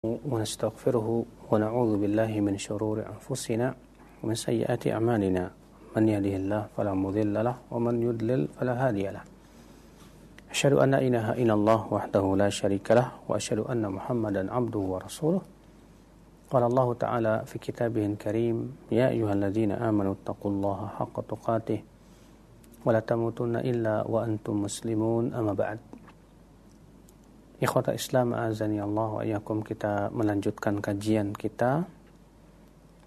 ونستغفره ونعوذ بالله من شرور أنفسنا ومن سيئات أعمالنا. من يهده الله فلا مضل له ومن يضلل فلا هادي له. أشهد أن لا إله إلا الله وحده لا شريك له وأشهد أن محمدا عبده ورسوله. قال الله تعالى في كتابه الكريم يا أيها الذين آمنوا اتقوا الله حق تقاته ولا تموتن إلا وأنتم مسلمون. أما بعد. Ikhwata Islam azani Allah wa iyakum kita melanjutkan kajian kita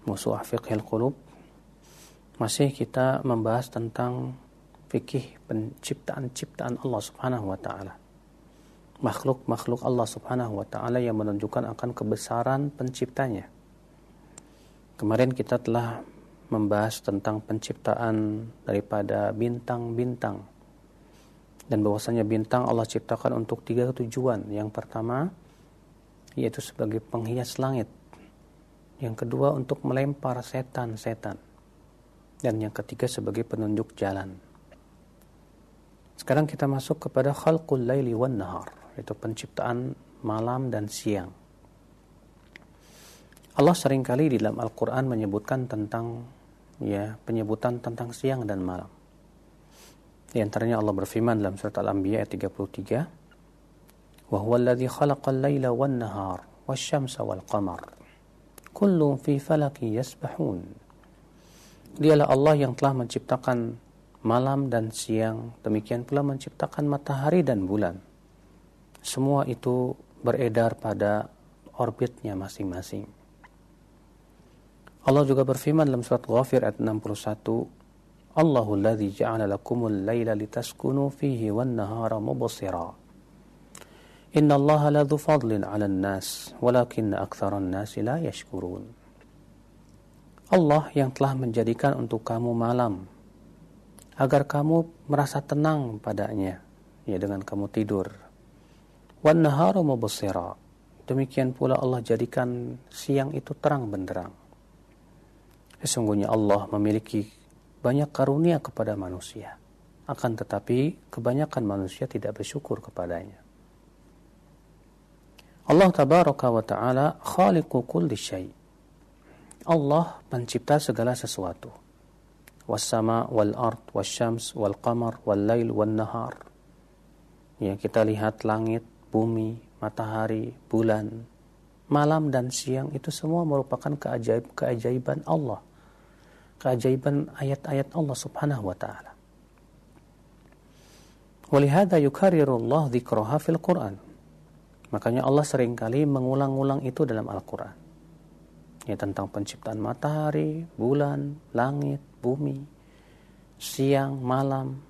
Musuh Fiqhil Qulub Masih kita membahas tentang fikih penciptaan-ciptaan Allah Subhanahu wa taala. Makhluk-makhluk Allah Subhanahu wa taala yang menunjukkan akan kebesaran penciptanya. Kemarin kita telah membahas tentang penciptaan daripada bintang-bintang dan bahwasanya bintang Allah ciptakan untuk tiga tujuan. Yang pertama yaitu sebagai penghias langit. Yang kedua untuk melempar setan-setan. Dan yang ketiga sebagai penunjuk jalan. Sekarang kita masuk kepada khalqul laili wan nahar, yaitu penciptaan malam dan siang. Allah sering kali di dalam Al-Qur'an menyebutkan tentang ya, penyebutan tentang siang dan malam. Di antaranya Allah berfirman dalam surat Al-Anbiya ayat 33, "Wa huwa alladhi khalaqal laila wan nahar wasyamsa wal qamar kullun fi falaki yasbahun." Dialah Allah yang telah menciptakan malam dan siang, demikian pula menciptakan matahari dan bulan. Semua itu beredar pada orbitnya masing-masing. Allah juga berfirman dalam surat Ghafir ayat 61, Allah yang telah menjadikan untuk kamu malam agar kamu merasa tenang padanya ya dengan kamu tidur. Wan nahara mubsira. Demikian pula Allah jadikan siang itu terang benderang. Sesungguhnya Allah memiliki banyak karunia kepada manusia. Akan tetapi kebanyakan manusia tidak bersyukur kepadanya. Allah tabaraka wa ta'ala khaliqu kulli syai. Allah pencipta segala sesuatu. Wassama wal ard wasyams wal qamar wal lail wal nahar. Ya, kita lihat langit, bumi, matahari, bulan, malam dan siang itu semua merupakan keajaib keajaiban Allah keajaiban ayat-ayat Allah Subhanahu wa taala. Walihada yukarirullah dzikraha fil Quran. Makanya Allah sering kali mengulang-ulang itu dalam Al-Quran. Ya, tentang penciptaan matahari, bulan, langit, bumi, siang, malam.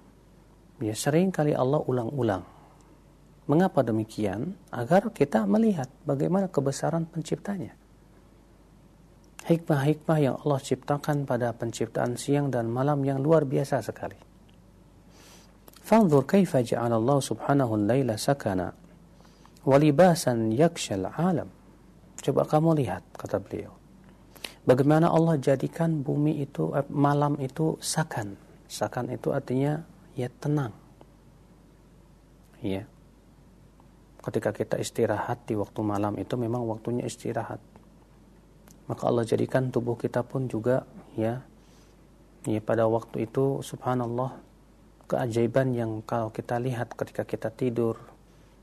Ya, sering kali Allah ulang-ulang. Mengapa demikian? Agar kita melihat bagaimana kebesaran penciptanya hikmah-hikmah yang Allah ciptakan pada penciptaan siang dan malam yang luar biasa sekali. Fanzur kaifa ja'ala Allah subhanahu al-laila sakana wa libasan yakshal alam. Coba kamu lihat, kata beliau. Bagaimana Allah jadikan bumi itu, eh, malam itu sakan. Sakan itu artinya ya tenang. Ya. Ketika kita istirahat di waktu malam itu memang waktunya istirahat maka Allah jadikan tubuh kita pun juga ya ya pada waktu itu subhanallah keajaiban yang kalau kita lihat ketika kita tidur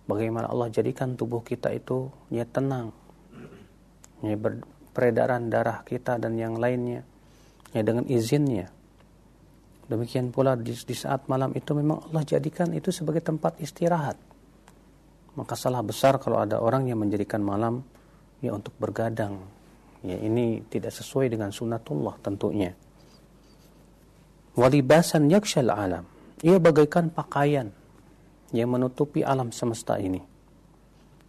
bagaimana Allah jadikan tubuh kita itu ya tenang. Ya peredaran darah kita dan yang lainnya ya dengan izinnya. Demikian pula di, di saat malam itu memang Allah jadikan itu sebagai tempat istirahat. Maka salah besar kalau ada orang yang menjadikan malam ya untuk bergadang Ya, ini tidak sesuai dengan sunnatullah tentunya. Walibasan yakshal alam. Ia bagaikan pakaian yang menutupi alam semesta ini.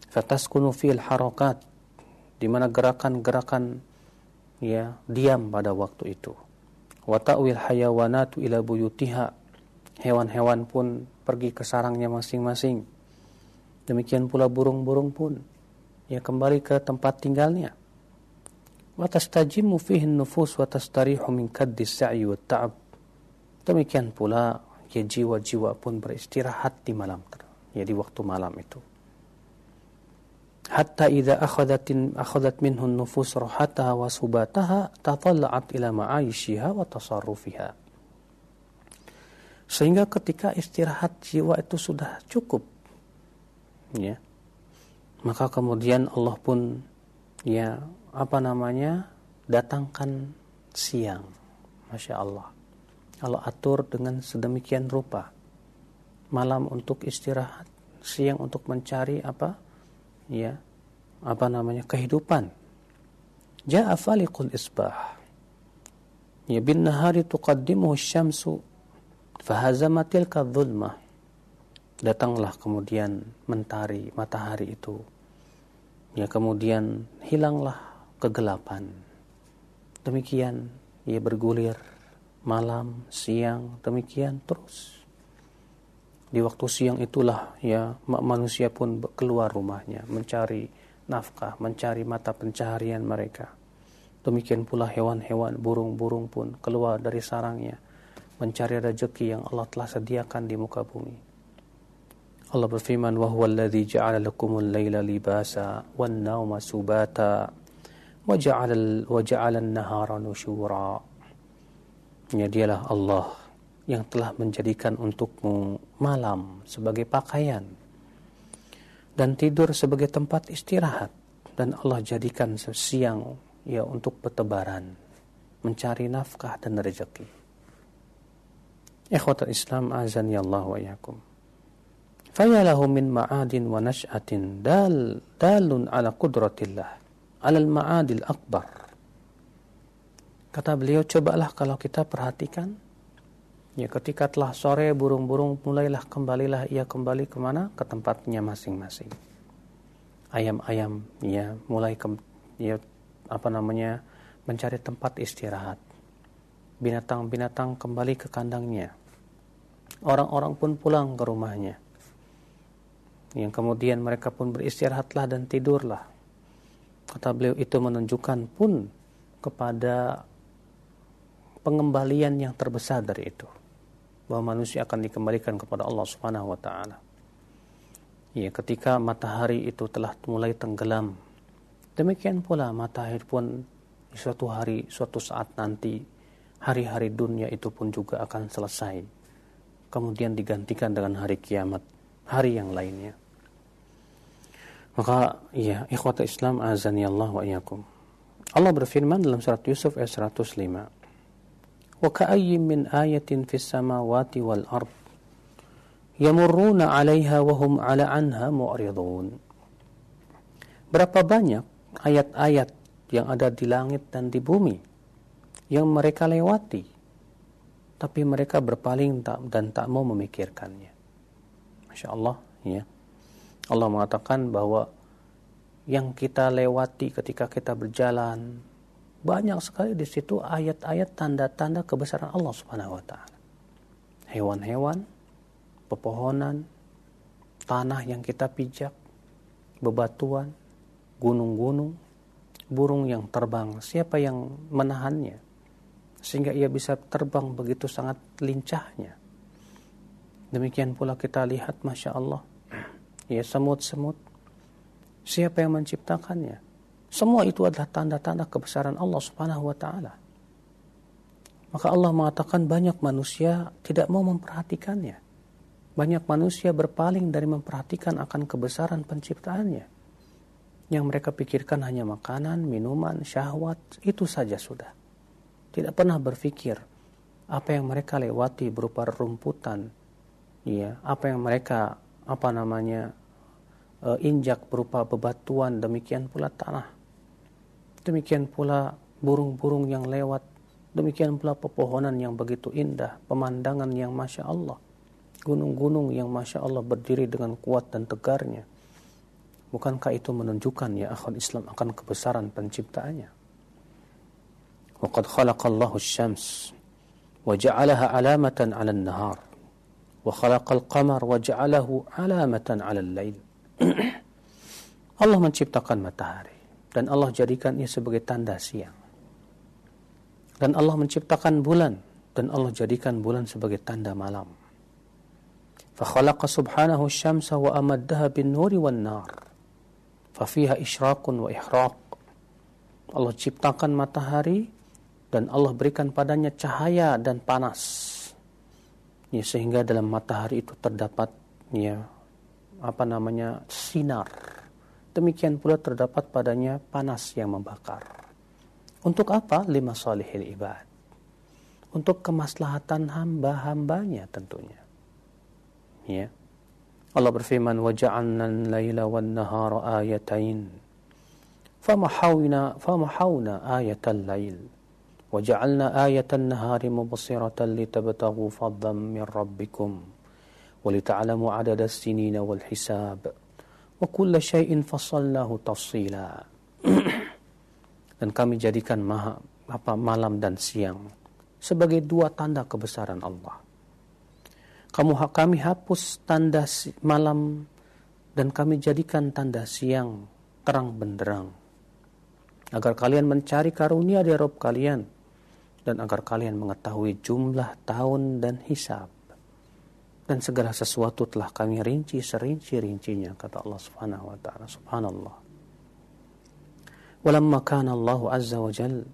Fataskunu fil harakat di mana gerakan-gerakan ya diam pada waktu itu. Wa ta'wil hayawanatu ila buyutiha. Hewan-hewan pun pergi ke sarangnya masing-masing. Demikian pula burung-burung pun ya kembali ke tempat tinggalnya watastajimu fihi nufus watastarihu min kaddi sa'i wa ta'ab demikian pula ya jiwa-jiwa pun beristirahat di malam ya di waktu malam itu. Hatta idza akhadhatin akhadhat minhu nufus rahataha wa subataha tatalla'at ila ma'aishiha wa tasarrufiha. Sehingga ketika istirahat jiwa itu sudah cukup ya maka kemudian Allah pun ya apa namanya datangkan siang. Masya Allah. Allah atur dengan sedemikian rupa. Malam untuk istirahat siang untuk mencari apa? Ya apa namanya kehidupan. Ja'a faliqul isbah. Ya bin nahari tuqaddimuhu syamsu fahazamatil kadzulmah datanglah kemudian mentari matahari itu. Ya kemudian hilanglah kegelapan. Demikian ia bergulir malam siang demikian terus. Di waktu siang itulah ya manusia pun keluar rumahnya mencari nafkah mencari mata pencaharian mereka. Demikian pula hewan-hewan burung-burung pun keluar dari sarangnya mencari rezeki yang Allah telah sediakan di muka bumi. Allah berfirman wa huwa alladhi ja'ala lakumul laila libasa wan nauma subata wa ja'ala an-nahara nushura ya dialah Allah yang telah menjadikan untukmu malam sebagai pakaian dan tidur sebagai tempat istirahat. Dan Allah jadikan siang ya untuk bertebaran mencari nafkah dan rezeki. Ikhwatul Islam azan ya Allah wa yakum fayalahu min ma'adin wa nash'atin dal dalun ala qudratillah ala al-ma'adil akbar. Kata beliau cobalah kalau kita perhatikan. Ya ketika telah sore burung-burung mulailah kembalilah ia kembali ke mana? Ke tempatnya masing-masing. Ayam-ayam ya mulai ke, ya apa namanya mencari tempat istirahat. Binatang-binatang kembali ke kandangnya. Orang-orang pun pulang ke rumahnya. Yang kemudian mereka pun beristirahatlah dan tidurlah. Kata beliau itu menunjukkan pun kepada pengembalian yang terbesar dari itu. Bahwa manusia akan dikembalikan kepada Allah Subhanahu wa taala. Ya, ketika matahari itu telah mulai tenggelam. Demikian pula matahari pun suatu hari, suatu saat nanti hari-hari dunia itu pun juga akan selesai. Kemudian digantikan dengan hari kiamat, hari yang lainnya. Maka ya, ikhwata Islam azani Allah wa iyyakum. Allah berfirman dalam surat Yusuf ayat 105. Wa ka'ayyin min ayatin fis samawati wal ard yamurruna 'alaiha wa hum 'ala anha mu'ridun. Berapa banyak ayat-ayat yang ada di langit dan di bumi yang mereka lewati tapi mereka berpaling dan tak mau memikirkannya. Masya Allah, ya. Allah mengatakan bahwa yang kita lewati ketika kita berjalan banyak sekali di situ ayat-ayat tanda-tanda kebesaran Allah Subhanahu wa taala. Hewan-hewan, pepohonan, tanah yang kita pijak, bebatuan, gunung-gunung, burung yang terbang, siapa yang menahannya sehingga ia bisa terbang begitu sangat lincahnya. Demikian pula kita lihat Masya Allah ya semut-semut. Siapa yang menciptakannya? Semua itu adalah tanda-tanda kebesaran Allah Subhanahu wa taala. Maka Allah mengatakan banyak manusia tidak mau memperhatikannya. Banyak manusia berpaling dari memperhatikan akan kebesaran penciptaannya. Yang mereka pikirkan hanya makanan, minuman, syahwat, itu saja sudah. Tidak pernah berpikir apa yang mereka lewati berupa rumputan, ya, apa yang mereka apa namanya Eh, injak berupa bebatuan, demikian pula tanah. Demikian pula burung-burung yang lewat, demikian pula pepohonan yang begitu indah, pemandangan yang Masya Allah. Gunung-gunung yang Masya Allah berdiri dengan kuat dan tegarnya. Bukankah itu menunjukkan ya akhwan Islam akan kebesaran penciptaannya? Waqad khalaqallahu syams wa ja'alaha alamatan 'alan nahar wa khalaqal qamar wa ja'alahu alamatan lail. Allah menciptakan matahari dan Allah jadikan ia sebagai tanda siang. Dan Allah menciptakan bulan dan Allah jadikan bulan sebagai tanda malam. فخلق سبحانه الشمس وأمدها بالنور والنار Fafiha isyraqun wa ihraq. Allah ciptakan matahari dan Allah berikan padanya cahaya dan panas. Ya, sehingga dalam matahari itu terdapat ya apa namanya sinar. Demikian pula terdapat padanya panas yang membakar. Untuk apa? Lima salihil ibad. Untuk kemaslahatan hamba-hambanya tentunya. Ya. Allah berfirman, وَجَعَلْنَا اللَّيْلَ وَالنَّهَارَ آيَتَيْنِ فَمَحَوْنَا, فَمَحَوْنَا آيَةَ اللَّيْلِ وجعلنا آية النهار مبصرة لتبتغوا فضلا من ربكم ولتعلموا عدد السنين والحساب وكل شيء فصلناه تفصيلا dan kami jadikan maha, apa malam dan siang sebagai dua tanda kebesaran Allah. Kamu kami hapus tanda malam dan kami jadikan tanda siang terang benderang agar kalian mencari karunia dari Rob kalian dan agar kalian mengetahui jumlah tahun dan hisab Dan segala sesuatu telah kami rinci serinci-rincinya kata Allah Subhanahu wa taala. Subhanallah. Kana Allah azza wa jal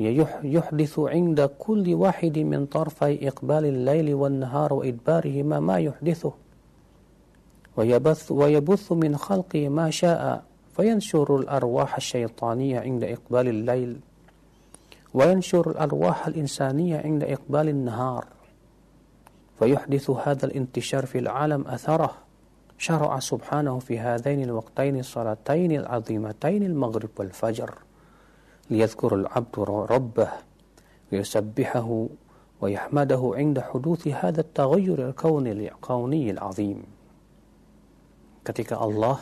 يحدث عند كل واحد من طرفي إقبال الليل والنهار وإدبارهما ما يحدثه ويبث, ويبث من خلقه ما شاء فينشر الأرواح الشيطانية عند إقبال الليل وينشر الأرواح الإنسانية عند إقبال النهار فيحدث هذا الانتشار في العالم أثره. شرع سبحانه في هذين الوقتين الصلاتين العظيمتين المغرب والفجر. ليذكر العبد ربه ويسبحه ويحمده عند حدوث هذا التغير الكوني الكوني العظيم. Ketika Allah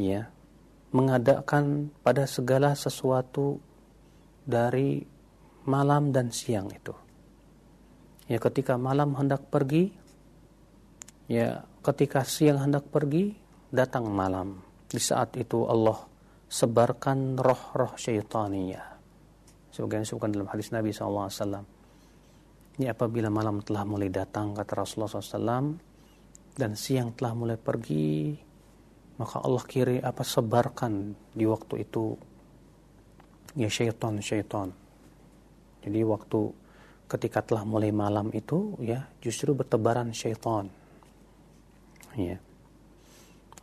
ya mengadakan pada segala sesuatu dari malam dan siang itu. Ya ketika malam hendak pergi, ya ketika siang hendak pergi, datang malam. Di saat itu Allah sebarkan roh-roh syaitaniyah. Sebagian disebutkan dalam hadis Nabi SAW. Ini apabila malam telah mulai datang, kata Rasulullah SAW, dan siang telah mulai pergi, maka Allah kiri apa sebarkan di waktu itu ya syaitan-syaitan. Jadi waktu ketika telah mulai malam itu ya justru bertebaran syaitan. Ya.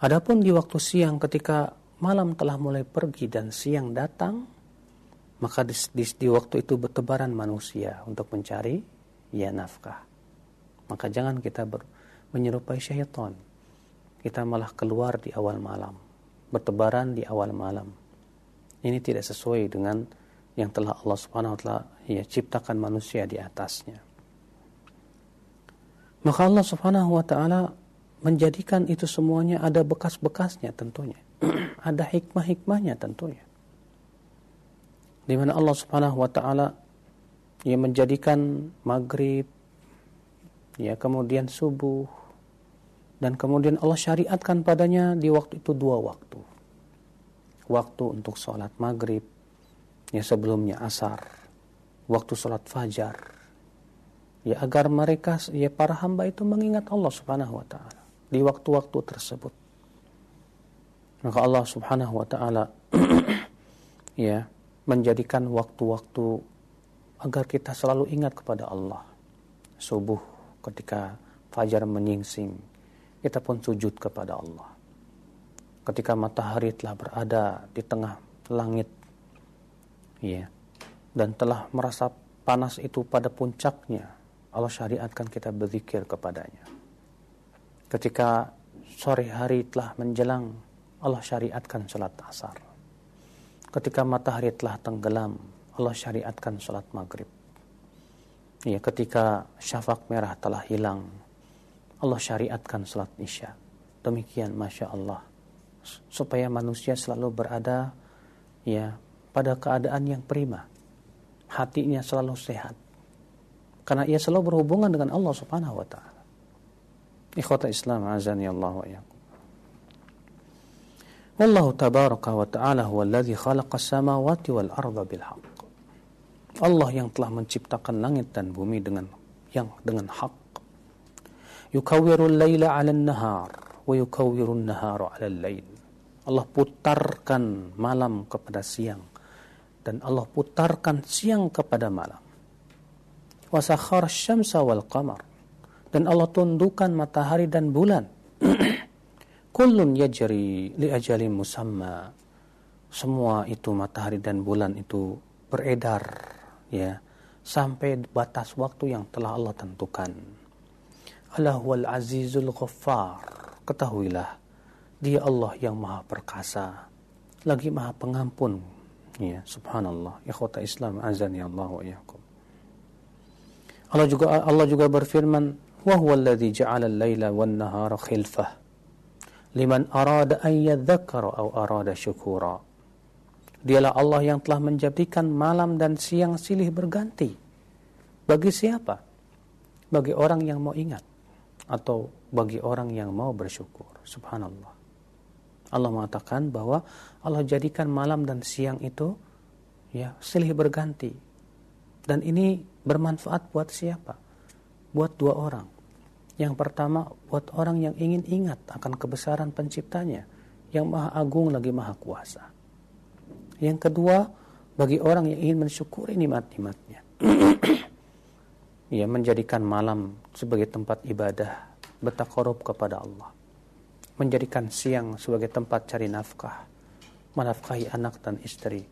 Adapun di waktu siang ketika malam telah mulai pergi dan siang datang, maka di, di, di waktu itu bertebaran manusia untuk mencari ya nafkah. Maka jangan kita ber, menyerupai syaitan. Kita malah keluar di awal malam, bertebaran di awal malam ini tidak sesuai dengan yang telah Allah Subhanahu wa taala ya ciptakan manusia di atasnya. Maka Allah Subhanahu wa taala menjadikan itu semuanya ada bekas-bekasnya tentunya. ada hikmah-hikmahnya tentunya. Di mana Allah Subhanahu wa taala yang menjadikan maghrib ya kemudian subuh dan kemudian Allah syariatkan padanya di waktu itu dua waktu waktu untuk sholat maghrib, ya sebelumnya asar, waktu sholat fajar, ya agar mereka, ya para hamba itu mengingat Allah subhanahu wa ta'ala di waktu-waktu tersebut. Maka Allah subhanahu wa ta'ala ya menjadikan waktu-waktu agar kita selalu ingat kepada Allah. Subuh ketika fajar menyingsing, kita pun sujud kepada Allah ketika matahari telah berada di tengah langit ya dan telah merasa panas itu pada puncaknya Allah syariatkan kita berzikir kepadanya. Ketika sore hari telah menjelang Allah syariatkan salat asar. Ketika matahari telah tenggelam Allah syariatkan salat maghrib. Ya ketika syafaq merah telah hilang Allah syariatkan salat isya. Demikian masya Allah. Supaya manusia selalu berada ya pada keadaan yang prima. Hatinya selalu sehat. Karena ia selalu berhubungan dengan Allah Subhanahu wa taala. Ikhwata Islam azani Allah wa iyyakum. Wallahu tabaraka wa ta'ala huwa alladhi khalaqa samawati wal arda bil haqq. Allah yang telah menciptakan langit dan bumi dengan yang dengan hak. Yukawwirul laila 'ala an-nahar wa yukawwirun nahara 'ala al-lail Allah putarkan malam kepada siang dan Allah putarkan siang kepada malam. Wasakhar syamsa wal qamar dan Allah tundukkan matahari dan bulan. Kullun yajri li ajalin musamma. Semua itu matahari dan bulan itu beredar ya sampai batas waktu yang telah Allah tentukan. Allah wal azizul ghaffar. Ketahuilah dia Allah yang maha perkasa lagi maha pengampun ya subhanallah ikhwata Islam azan ya Allah wa iyyakum Allah juga Allah juga berfirman wa huwa alladhi ja'ala al-laila wan nahara khilfah liman arada an yadhakkara aw arada syukura Dialah Allah yang telah menjadikan malam dan siang silih berganti. Bagi siapa? Bagi orang yang mau ingat atau bagi orang yang mau bersyukur. Subhanallah. Allah mengatakan bahwa Allah jadikan malam dan siang itu ya silih berganti. Dan ini bermanfaat buat siapa? Buat dua orang. Yang pertama buat orang yang ingin ingat akan kebesaran penciptanya yang maha agung lagi maha kuasa. Yang kedua, bagi orang yang ingin mensyukuri nikmat-nikmatnya. ya, menjadikan malam sebagai tempat ibadah, bertakorup kepada Allah. Menjadikan siang sebagai tempat cari nafkah, menafkahi anak dan istri.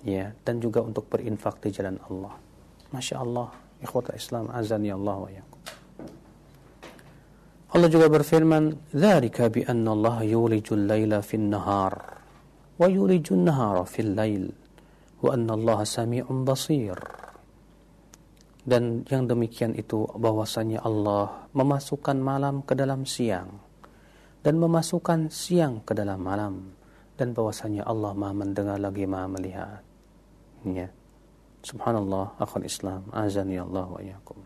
Ya dan juga untuk berinfak di jalan Allah. Masya Allah ikhwata Islam azani ya Allah wa yakum Allah juga berfirman dzalika bi anna Allah yulijul laila fin nahar wa yulijun nahara fil lail wa anna Allah sami'un basir. Dan yang demikian itu bahwasanya Allah memasukkan malam ke dalam siang dan memasukkan siang ke dalam malam dan bahwasanya Allah Maha mendengar lagi Maha melihat. Ya. Subhanallah akhul Islam. Azani Allah wa iyyakum.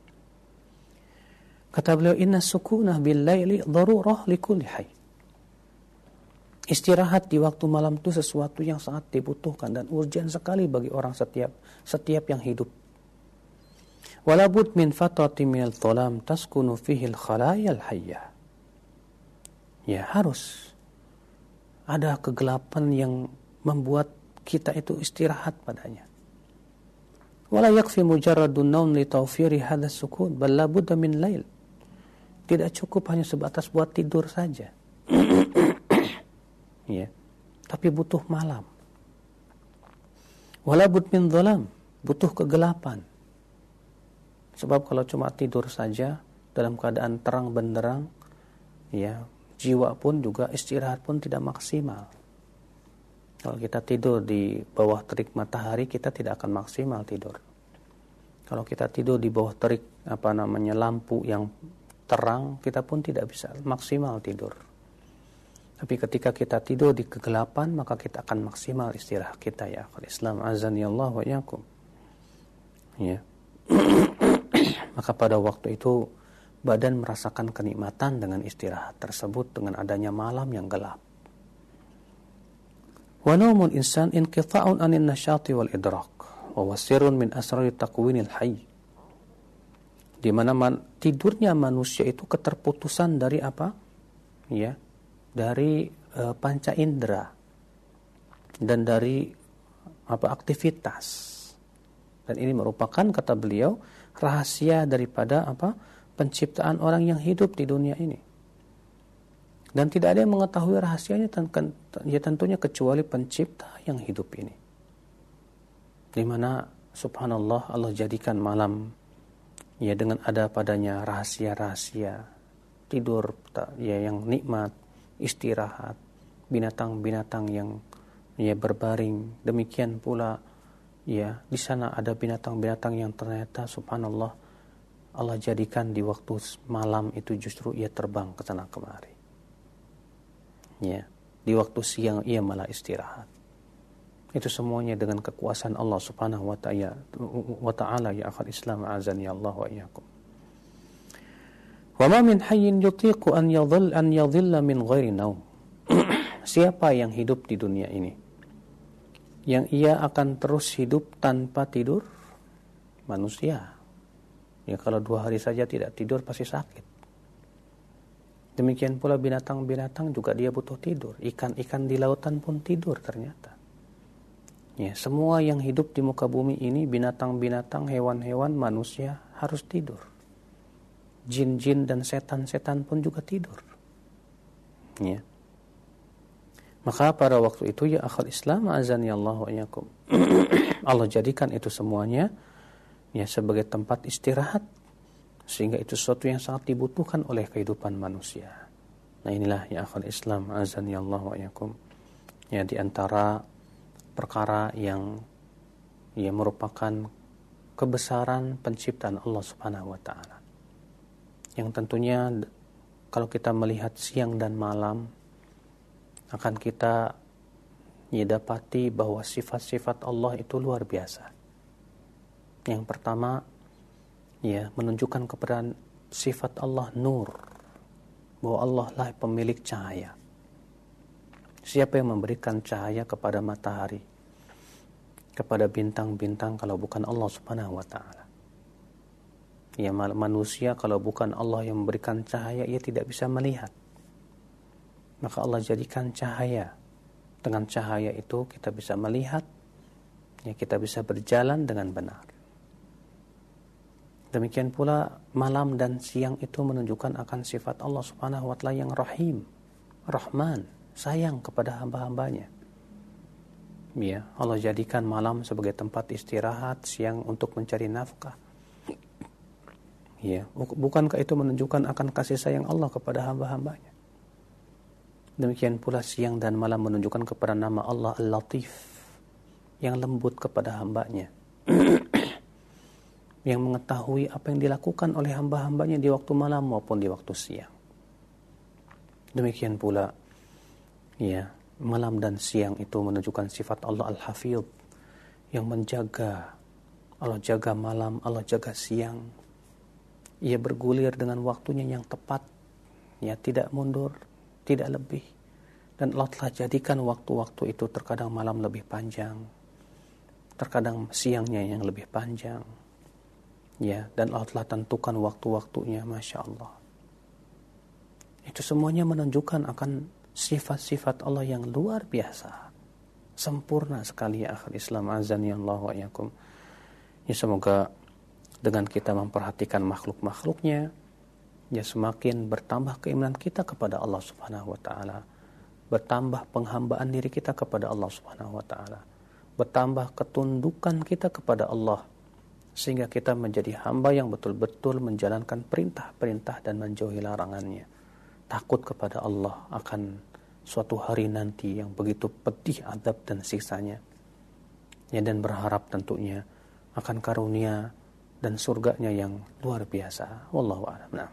Kata beliau inna sukunah bil laili darurah likulli hayy Istirahat di waktu malam itu sesuatu yang sangat dibutuhkan dan urgent sekali bagi orang setiap setiap yang hidup. Walabud min fatati minal tholam taskunu fihil khalayal hayya. Ya harus ada kegelapan yang membuat kita itu istirahat padanya. Wala yakfi mujarradun naum li tawfiri hadha sukun bal labudda min lail. Tidak cukup hanya sebatas buat tidur saja. ya tapi butuh malam walabut min dhalam butuh kegelapan sebab kalau cuma tidur saja dalam keadaan terang benderang ya jiwa pun juga istirahat pun tidak maksimal kalau kita tidur di bawah terik matahari kita tidak akan maksimal tidur kalau kita tidur di bawah terik apa namanya lampu yang terang kita pun tidak bisa maksimal tidur tapi ketika kita tidur di kegelapan, maka kita akan maksimal istirahat kita ya. Kalau Islam azan ya Allah wa. Ya. maka pada waktu itu badan merasakan kenikmatan dengan istirahat tersebut dengan adanya malam yang gelap. Wa naumul insan inqita'un anin nasyati wal idrak wa wasirun min asrari taqwinil hayy. Di mana man, tidurnya manusia itu keterputusan dari apa? Ya, dari uh, panca indera dan dari apa aktivitas dan ini merupakan kata beliau rahasia daripada apa penciptaan orang yang hidup di dunia ini dan tidak ada yang mengetahui rahasianya ya tentunya kecuali pencipta yang hidup ini di mana subhanallah Allah jadikan malam ya dengan ada padanya rahasia-rahasia tidur ya yang nikmat istirahat, binatang-binatang yang ya berbaring. Demikian pula ya di sana ada binatang-binatang yang ternyata subhanallah Allah jadikan di waktu malam itu justru ia terbang ke sana kemari. Ya, di waktu siang ia malah istirahat. Itu semuanya dengan kekuasaan Allah Subhanahu wa ta'ala ya akhal Islam azan ya Allah wa iyyakum. Wa min hayyin yutiqu an yadhill an yadhilla min ghairi naum. Siapa yang hidup di dunia ini yang ia akan terus hidup tanpa tidur? Manusia. Ya kalau dua hari saja tidak tidur pasti sakit. Demikian pula binatang-binatang juga dia butuh tidur. Ikan-ikan di lautan pun tidur ternyata. Ya, semua yang hidup di muka bumi ini, binatang-binatang, hewan-hewan, manusia harus tidur. Jin-jin dan setan-setan pun juga tidur. Ya. Maka pada waktu itu ya akhal Islam azani Allah wa Allah jadikan itu semuanya ya sebagai tempat istirahat sehingga itu sesuatu yang sangat dibutuhkan oleh kehidupan manusia. Nah inilah ya akhul Islam azan ya Allah wa yakum. Ya di antara perkara yang ya merupakan kebesaran penciptaan Allah Subhanahu wa taala. Yang tentunya kalau kita melihat siang dan malam akan kita ya dapati bahwa sifat-sifat Allah itu luar biasa. Yang pertama ya menunjukkan kepada sifat Allah nur. Bahwa Allah lah pemilik cahaya. Siapa yang memberikan cahaya kepada matahari? Kepada bintang-bintang kalau bukan Allah Subhanahu wa taala. Ya manusia kalau bukan Allah yang memberikan cahaya ia tidak bisa melihat. Maka Allah jadikan cahaya. Dengan cahaya itu kita bisa melihat ya kita bisa berjalan dengan benar Demikian pula malam dan siang itu menunjukkan akan sifat Allah Subhanahu wa taala yang Rahim, Rahman, sayang kepada hamba-hambanya. Ya, Allah jadikan malam sebagai tempat istirahat, siang untuk mencari nafkah. Ya, bukankah itu menunjukkan akan kasih sayang Allah kepada hamba-hambanya? Demikian pula siang dan malam menunjukkan kepada nama Allah Al-Latif yang lembut kepada hambanya yang mengetahui apa yang dilakukan oleh hamba-hambanya di waktu malam maupun di waktu siang. Demikian pula, ya, malam dan siang itu menunjukkan sifat Allah Al-Hafidh yang menjaga. Allah jaga malam, Allah jaga siang. Ia bergulir dengan waktunya yang tepat, ya tidak mundur, tidak lebih. Dan Allah telah jadikan waktu-waktu itu terkadang malam lebih panjang, terkadang siangnya yang lebih panjang ya dan Allah telah tentukan waktu-waktunya masya Allah. Itu semuanya menunjukkan akan sifat-sifat Allah yang luar biasa. Sempurna sekali ya akhir Islam. Azan ya Allah wa yakum ya semoga dengan kita memperhatikan makhluk-makhluknya ya semakin bertambah keimanan kita kepada Allah Subhanahu wa taala. Bertambah penghambaan diri kita kepada Allah Subhanahu wa taala. Bertambah ketundukan kita kepada Allah sehingga kita menjadi hamba yang betul-betul menjalankan perintah-perintah dan menjauhi larangannya. Takut kepada Allah akan suatu hari nanti yang begitu pedih adab dan siksanya. Ya, dan berharap tentunya akan karunia dan surganya yang luar biasa. Wallahu a'lam. Nah.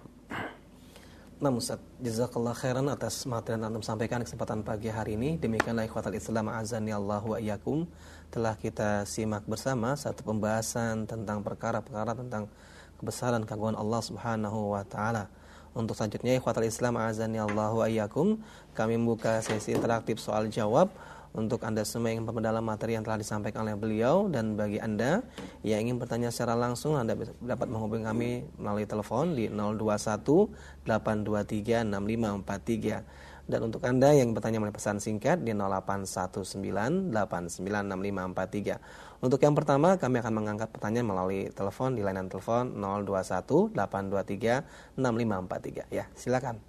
Nah Ustaz, jazakallah khairan atas materi yang Anda sampaikan kesempatan pagi hari ini. Demikianlah ikhwatal Islam azani Allah wa iyyakum telah kita simak bersama satu pembahasan tentang perkara-perkara tentang kebesaran keagungan Allah Subhanahu wa taala. Untuk selanjutnya ikhwatal Islam azani Allah wa iyyakum, kami membuka sesi interaktif soal jawab untuk Anda semua yang memperdalam materi yang telah disampaikan oleh beliau dan bagi Anda yang ingin bertanya secara langsung Anda dapat menghubungi kami melalui telepon di 021 823 6543 dan untuk Anda yang bertanya melalui pesan singkat di 0819 896543 untuk yang pertama kami akan mengangkat pertanyaan melalui telepon di layanan telepon 021 823 6543 ya silakan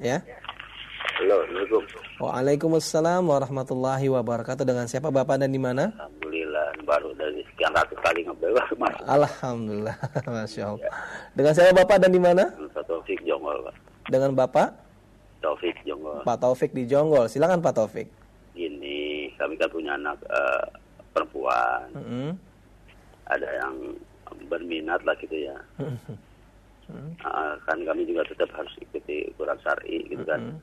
Ya. Halo, Assalamualaikum. Waalaikumsalam warahmatullahi wabarakatuh. Dengan siapa Bapak dan di mana? Alhamdulillah, baru dari sekian ratus kali ngobrol Mas. Alhamdulillah, Masya Allah. Ya. Dengan siapa Bapak dan di mana? Pak Taufik Jonggol, Pak. Dengan Bapak? Taufik Jonggol. Pak Taufik di Jonggol. Silakan Pak Taufik. Gini, kami kan punya anak uh, perempuan. Mm -hmm. Ada yang berminat lah gitu ya. hmm. uh, kan kami juga tetap harus ikuti ukuran syari gitu kan hmm.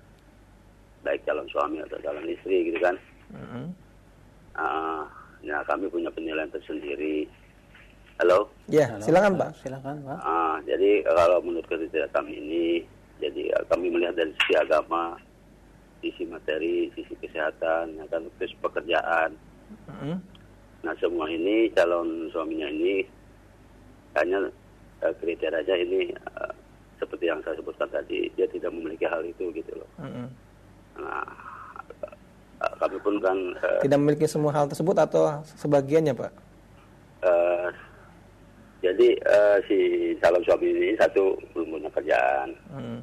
baik calon suami atau calon istri gitu kan hmm. uh, ya kami punya penilaian tersendiri halo ya halo, silakan pak silakan pak uh, jadi kalau menurut kriteria kami ini jadi uh, kami melihat dari sisi agama sisi materi sisi kesehatan ya kan sisi pekerjaan hmm. nah semua ini calon suaminya ini hanya uh, kriterianya ini uh, seperti yang saya sebutkan tadi dia tidak memiliki hal itu gitu loh. Mm -hmm. Nah, kami pun kan uh, tidak memiliki semua hal tersebut atau sebagiannya pak? Uh, jadi uh, si calon suami ini satu belum punya kerjaan. Mm.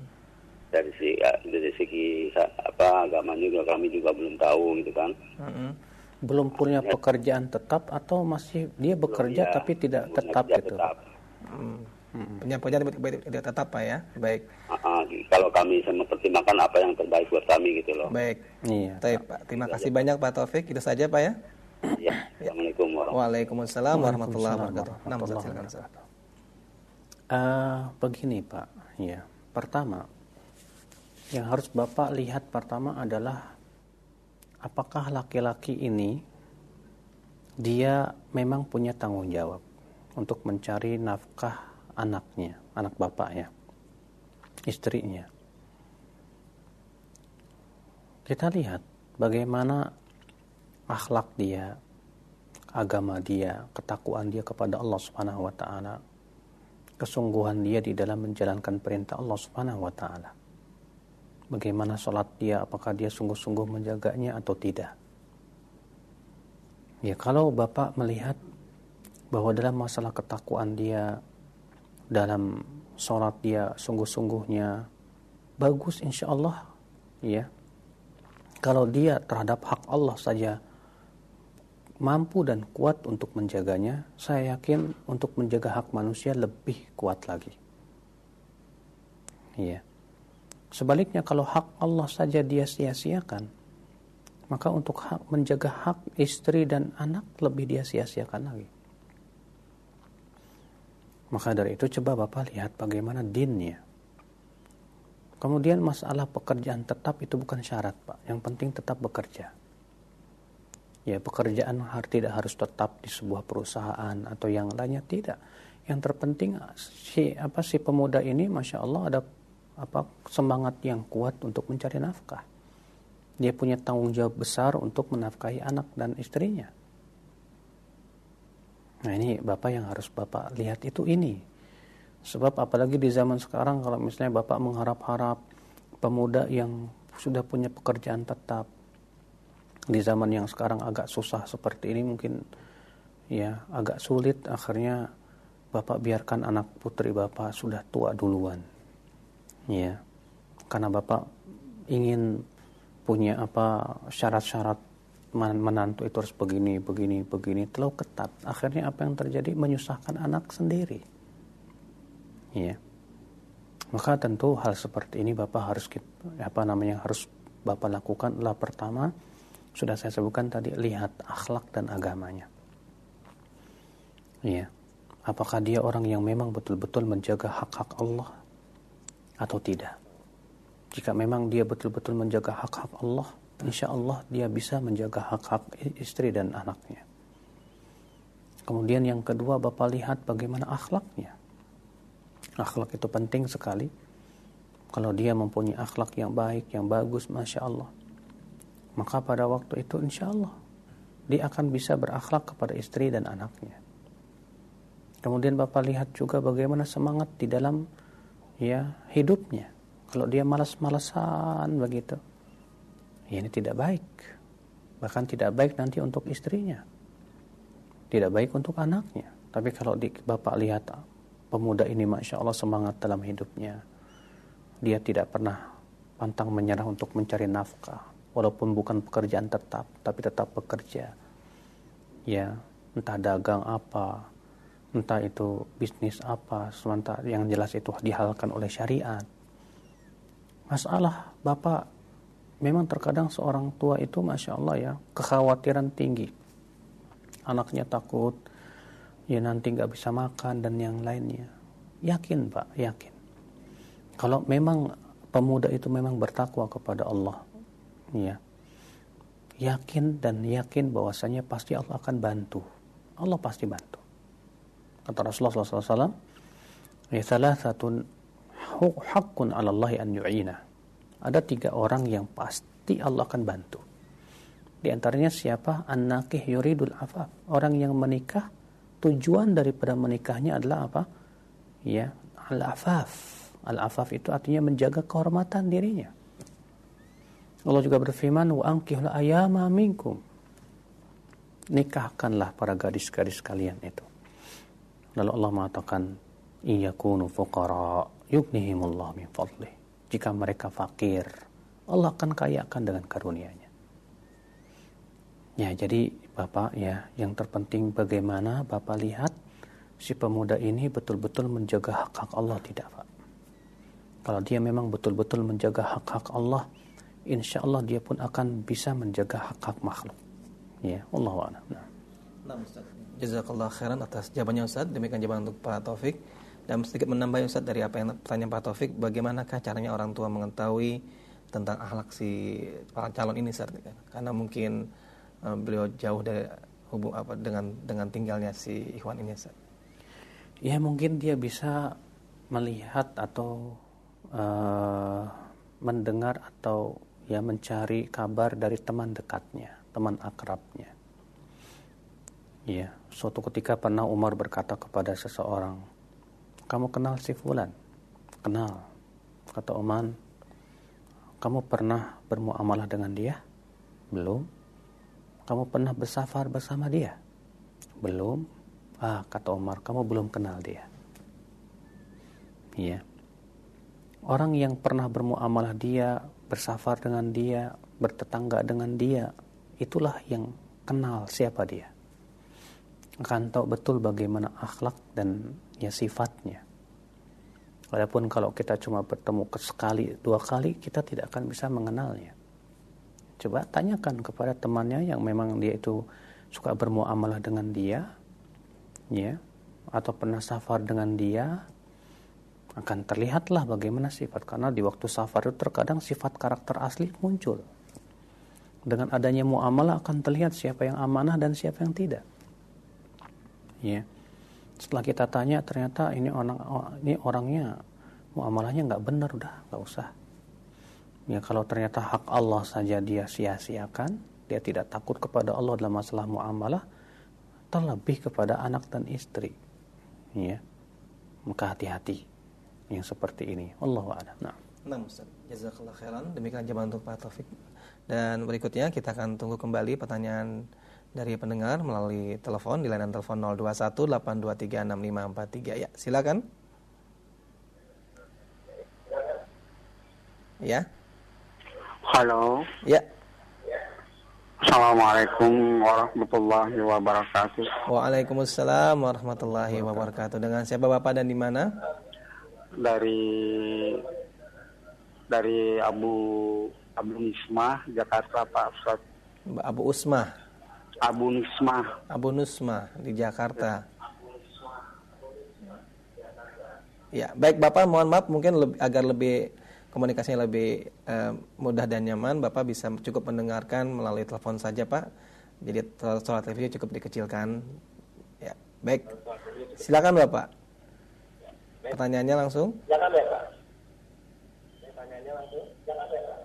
Dari si ya, dari segi apa agama juga kami juga belum tahu gitu kan. Mm -hmm belum punya pekerjaan tetap atau masih dia bekerja belum, ya, tapi tidak tetap gitu. Tetap. Hmm. Hmm. Tidak tetap pak ya, baik. Uh, kalau kami mempertimbangkan apa yang terbaik buat kami gitu loh. Baik. Iya. Tapi, pak, terima kasih ya. banyak Pak Taufik. Itu saja pak ya. Ya. Assalamualaikum warahmatullahi wabarakatuh. warahmatullahi wabarakatuh. Nah, silakan. Uh, begini Pak, ya. Pertama, yang harus Bapak lihat pertama adalah apakah laki-laki ini dia memang punya tanggung jawab untuk mencari nafkah anaknya, anak bapaknya, istrinya. Kita lihat bagaimana akhlak dia, agama dia, ketakwaan dia kepada Allah Subhanahu wa taala, kesungguhan dia di dalam menjalankan perintah Allah Subhanahu wa taala bagaimana sholat dia, apakah dia sungguh-sungguh menjaganya atau tidak. Ya kalau Bapak melihat bahwa dalam masalah ketakuan dia, dalam sholat dia sungguh-sungguhnya bagus insya Allah, ya. Kalau dia terhadap hak Allah saja mampu dan kuat untuk menjaganya, saya yakin untuk menjaga hak manusia lebih kuat lagi. Iya. Sebaliknya kalau hak Allah saja dia sia-siakan, maka untuk hak menjaga hak istri dan anak lebih dia sia-siakan lagi. Maka dari itu coba Bapak lihat bagaimana dinnya. Kemudian masalah pekerjaan tetap itu bukan syarat Pak. Yang penting tetap bekerja. Ya pekerjaan tidak harus tetap di sebuah perusahaan atau yang lainnya tidak. Yang terpenting si apa si pemuda ini masya Allah ada apa semangat yang kuat untuk mencari nafkah. Dia punya tanggung jawab besar untuk menafkahi anak dan istrinya. Nah ini Bapak yang harus Bapak lihat itu ini. Sebab apalagi di zaman sekarang kalau misalnya Bapak mengharap-harap pemuda yang sudah punya pekerjaan tetap di zaman yang sekarang agak susah seperti ini mungkin ya agak sulit akhirnya Bapak biarkan anak putri Bapak sudah tua duluan ya karena bapak ingin punya apa syarat-syarat menantu itu harus begini begini begini. Terlalu ketat. Akhirnya apa yang terjadi? Menyusahkan anak sendiri. Ya maka tentu hal seperti ini bapak harus apa namanya harus bapak lakukan. Adalah pertama sudah saya sebutkan tadi lihat akhlak dan agamanya. Ya apakah dia orang yang memang betul-betul menjaga hak-hak Allah atau tidak. Jika memang dia betul-betul menjaga hak-hak Allah, insya Allah dia bisa menjaga hak-hak istri dan anaknya. Kemudian yang kedua Bapak lihat bagaimana akhlaknya. Akhlak itu penting sekali. Kalau dia mempunyai akhlak yang baik, yang bagus, Masya Allah. Maka pada waktu itu insya Allah dia akan bisa berakhlak kepada istri dan anaknya. Kemudian Bapak lihat juga bagaimana semangat di dalam ya hidupnya. Kalau dia malas-malasan begitu, ya ini tidak baik. Bahkan tidak baik nanti untuk istrinya. Tidak baik untuk anaknya. Tapi kalau di, Bapak lihat pemuda ini Masya Allah semangat dalam hidupnya. Dia tidak pernah pantang menyerah untuk mencari nafkah. Walaupun bukan pekerjaan tetap, tapi tetap bekerja. Ya, entah dagang apa, entah itu bisnis apa sementara yang jelas itu dihalalkan oleh syariat masalah bapak memang terkadang seorang tua itu masya Allah ya kekhawatiran tinggi. Anaknya takut ya nanti nggak bisa makan dan yang lainnya. Yakin pak yakin. Kalau memang pemuda itu memang bertakwa kepada Allah ya yakin dan yakin bahwasanya pasti Allah akan bantu. Allah pasti bantu. Kata Rasulullah SAW, ya salah satu hakun Allah an yu'ina. Ada tiga orang yang pasti Allah akan bantu. Di antaranya siapa? An-nakih yuridul afaf. Orang yang menikah tujuan daripada menikahnya adalah apa? Ya, al-afaf. Al-afaf itu artinya menjaga kehormatan dirinya. Allah juga berfirman, "Wa ankihul ayama minkum." Nikahkanlah para gadis-gadis kalian itu. Lalu Allah mengatakan, "Iyakunu fuqara yughnihimullah min fadlih." Jika mereka fakir, Allah akan kayakan dengan karunia-Nya. Ya, jadi Bapak ya, yang terpenting bagaimana Bapak lihat si pemuda ini betul-betul menjaga hak-hak Allah tidak, Pak. Kalau dia memang betul-betul menjaga hak-hak Allah, insya Allah dia pun akan bisa menjaga hak-hak makhluk. Ya, Allah a'lam. Nah. Nah. Jazakallah khairan atas jawabannya Ustaz. Demikian jawaban untuk Pak Taufik. Dan sedikit menambah Ustaz dari apa yang pertanyaan Pak Taufik, bagaimanakah caranya orang tua mengetahui tentang akhlak si calon ini Ustaz? Karena mungkin uh, beliau jauh dari hubung apa dengan dengan tinggalnya si Ikhwan ini Ustaz? Ya mungkin dia bisa melihat atau uh, mendengar atau ya mencari kabar dari teman dekatnya, teman akrabnya. Ya, suatu ketika pernah Umar berkata kepada seseorang, "Kamu kenal si fulan?" "Kenal." Kata Umar, "Kamu pernah bermuamalah dengan dia?" "Belum." Kamu pernah bersafar bersama dia? Belum. Ah, kata Umar, kamu belum kenal dia. Iya. Orang yang pernah bermuamalah dia, bersafar dengan dia, bertetangga dengan dia, itulah yang kenal siapa dia. Akan tahu betul bagaimana akhlak dan ya sifatnya. Walaupun kalau kita cuma bertemu sekali, dua kali, kita tidak akan bisa mengenalnya. Coba tanyakan kepada temannya yang memang dia itu suka bermuamalah dengan dia, ya, atau pernah safar dengan dia, akan terlihatlah bagaimana sifat karena di waktu safar itu terkadang sifat karakter asli muncul. Dengan adanya muamalah akan terlihat siapa yang amanah dan siapa yang tidak. Ya. Setelah kita tanya ternyata ini orang ini orangnya muamalahnya nggak benar udah nggak usah Ya kalau ternyata hak Allah saja dia sia-siakan, dia tidak takut kepada Allah dalam masalah muamalah, terlebih kepada anak dan istri. Ya. Maka hati-hati yang seperti ini. Allah a'lam. Nah. Nah. Jazakallah khairan. Demikian jawaban untuk Pak Taufik. Dan berikutnya kita akan tunggu kembali pertanyaan dari pendengar melalui telepon di layanan telepon 021 823 6543. Ya, silakan. Ya. Halo. Ya. Assalamualaikum warahmatullahi wabarakatuh. Waalaikumsalam warahmatullahi wabarakatuh. Dengan siapa Bapak dan di mana? Dari dari Abu Abu Nismah Jakarta Pak Ustaz. Abu Usmah. Abu Nismah. Abu Nusmah di Jakarta. Ya, baik Bapak mohon maaf mungkin lebih, agar lebih komunikasinya lebih uh, mudah dan nyaman, Bapak bisa cukup mendengarkan melalui telepon saja, Pak. Jadi suara televisi cukup dikecilkan. Ya, baik. Silakan, Bapak. Pertanyaannya langsung. Silakan, Bapak. Pertanyaannya langsung. Silakan, Bapak.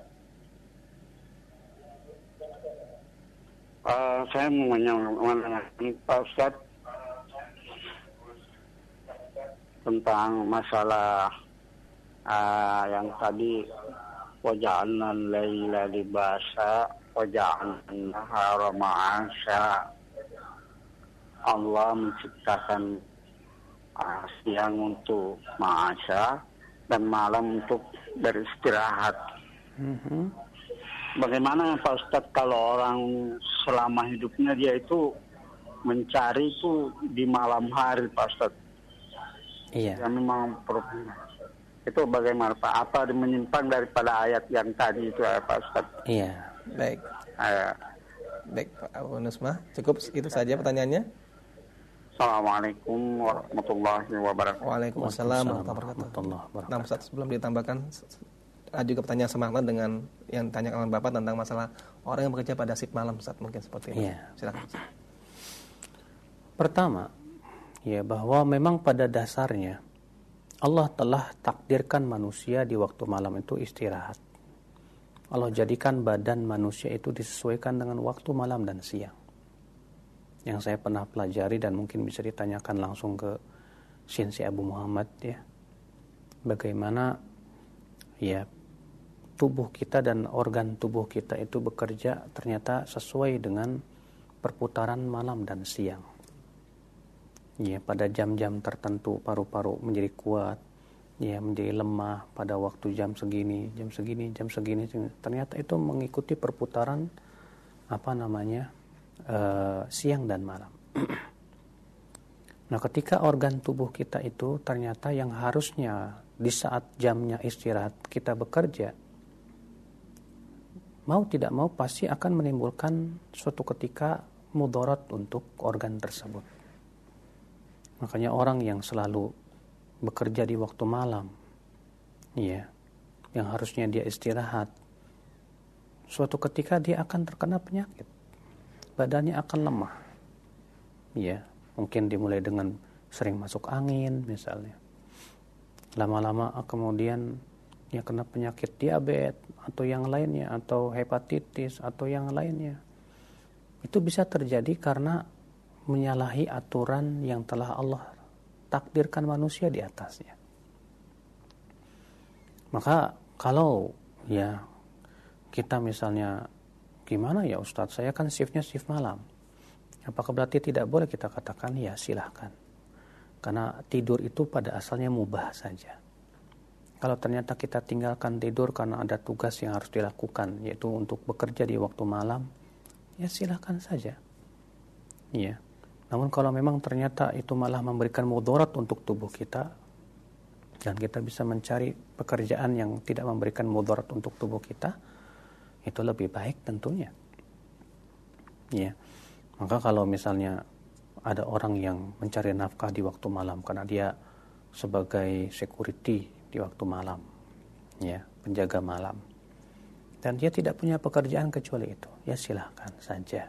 Uh, saya mau menanyakan Pak Ustaz tentang masalah uh, yang tadi waja'alna laila libasa waja'alna nahara ma'asya Allah menciptakan uh, siang untuk ma'asya dan malam untuk beristirahat mm-hmm. Bagaimana Pak Ustadz kalau orang selama hidupnya dia itu mencari itu di malam hari Pak Ustadz iya yang memang itu bagaimana Pak? Apa menyimpang daripada ayat yang tadi itu ya Pak Ustaz? Iya, baik. Uh, baik Pak Abu Nusmah, cukup itu saja pertanyaannya. Assalamualaikum warahmatullahi wabarakatuh. Waalaikumsalam warahmatullahi wabarakatuh. Nah, Ustaz, sebelum ditambahkan ada juga pertanyaan semakna dengan yang tanya oleh Bapak tentang masalah orang yang bekerja pada shift malam Ustaz mungkin seperti ini. Iya. Silakan. Pertama, ya bahwa memang pada dasarnya Allah telah takdirkan manusia di waktu malam itu istirahat. Allah jadikan badan manusia itu disesuaikan dengan waktu malam dan siang. yang saya pernah pelajari dan mungkin bisa ditanyakan langsung ke Sinsi Abu Muhammad ya. Bagaimana ya tubuh kita dan organ tubuh kita itu bekerja ternyata sesuai dengan perputaran malam dan siang. Ya, pada jam-jam tertentu paru-paru menjadi kuat, ya menjadi lemah pada waktu jam segini, jam segini, jam segini. Ternyata itu mengikuti perputaran apa namanya uh, siang dan malam. nah, ketika organ tubuh kita itu ternyata yang harusnya di saat jamnya istirahat kita bekerja, mau tidak mau pasti akan menimbulkan suatu ketika mudarat untuk organ tersebut. Makanya orang yang selalu bekerja di waktu malam, ya, yang harusnya dia istirahat, suatu ketika dia akan terkena penyakit badannya akan lemah. Ya, mungkin dimulai dengan sering masuk angin misalnya. Lama-lama kemudian ya kena penyakit diabetes atau yang lainnya atau hepatitis atau yang lainnya. Itu bisa terjadi karena menyalahi aturan yang telah Allah takdirkan manusia di atasnya. Maka kalau ya kita misalnya Gimana ya Ustadz, saya kan shiftnya shift malam. Apakah berarti tidak boleh kita katakan ya silahkan. Karena tidur itu pada asalnya mubah saja. Kalau ternyata kita tinggalkan tidur karena ada tugas yang harus dilakukan, yaitu untuk bekerja di waktu malam, ya silahkan saja. Iya. Namun kalau memang ternyata itu malah memberikan mudarat untuk tubuh kita, dan kita bisa mencari pekerjaan yang tidak memberikan mudarat untuk tubuh kita, itu lebih baik tentunya. Ya. Maka kalau misalnya ada orang yang mencari nafkah di waktu malam karena dia sebagai security di waktu malam, ya, penjaga malam. Dan dia tidak punya pekerjaan kecuali itu, ya silahkan saja.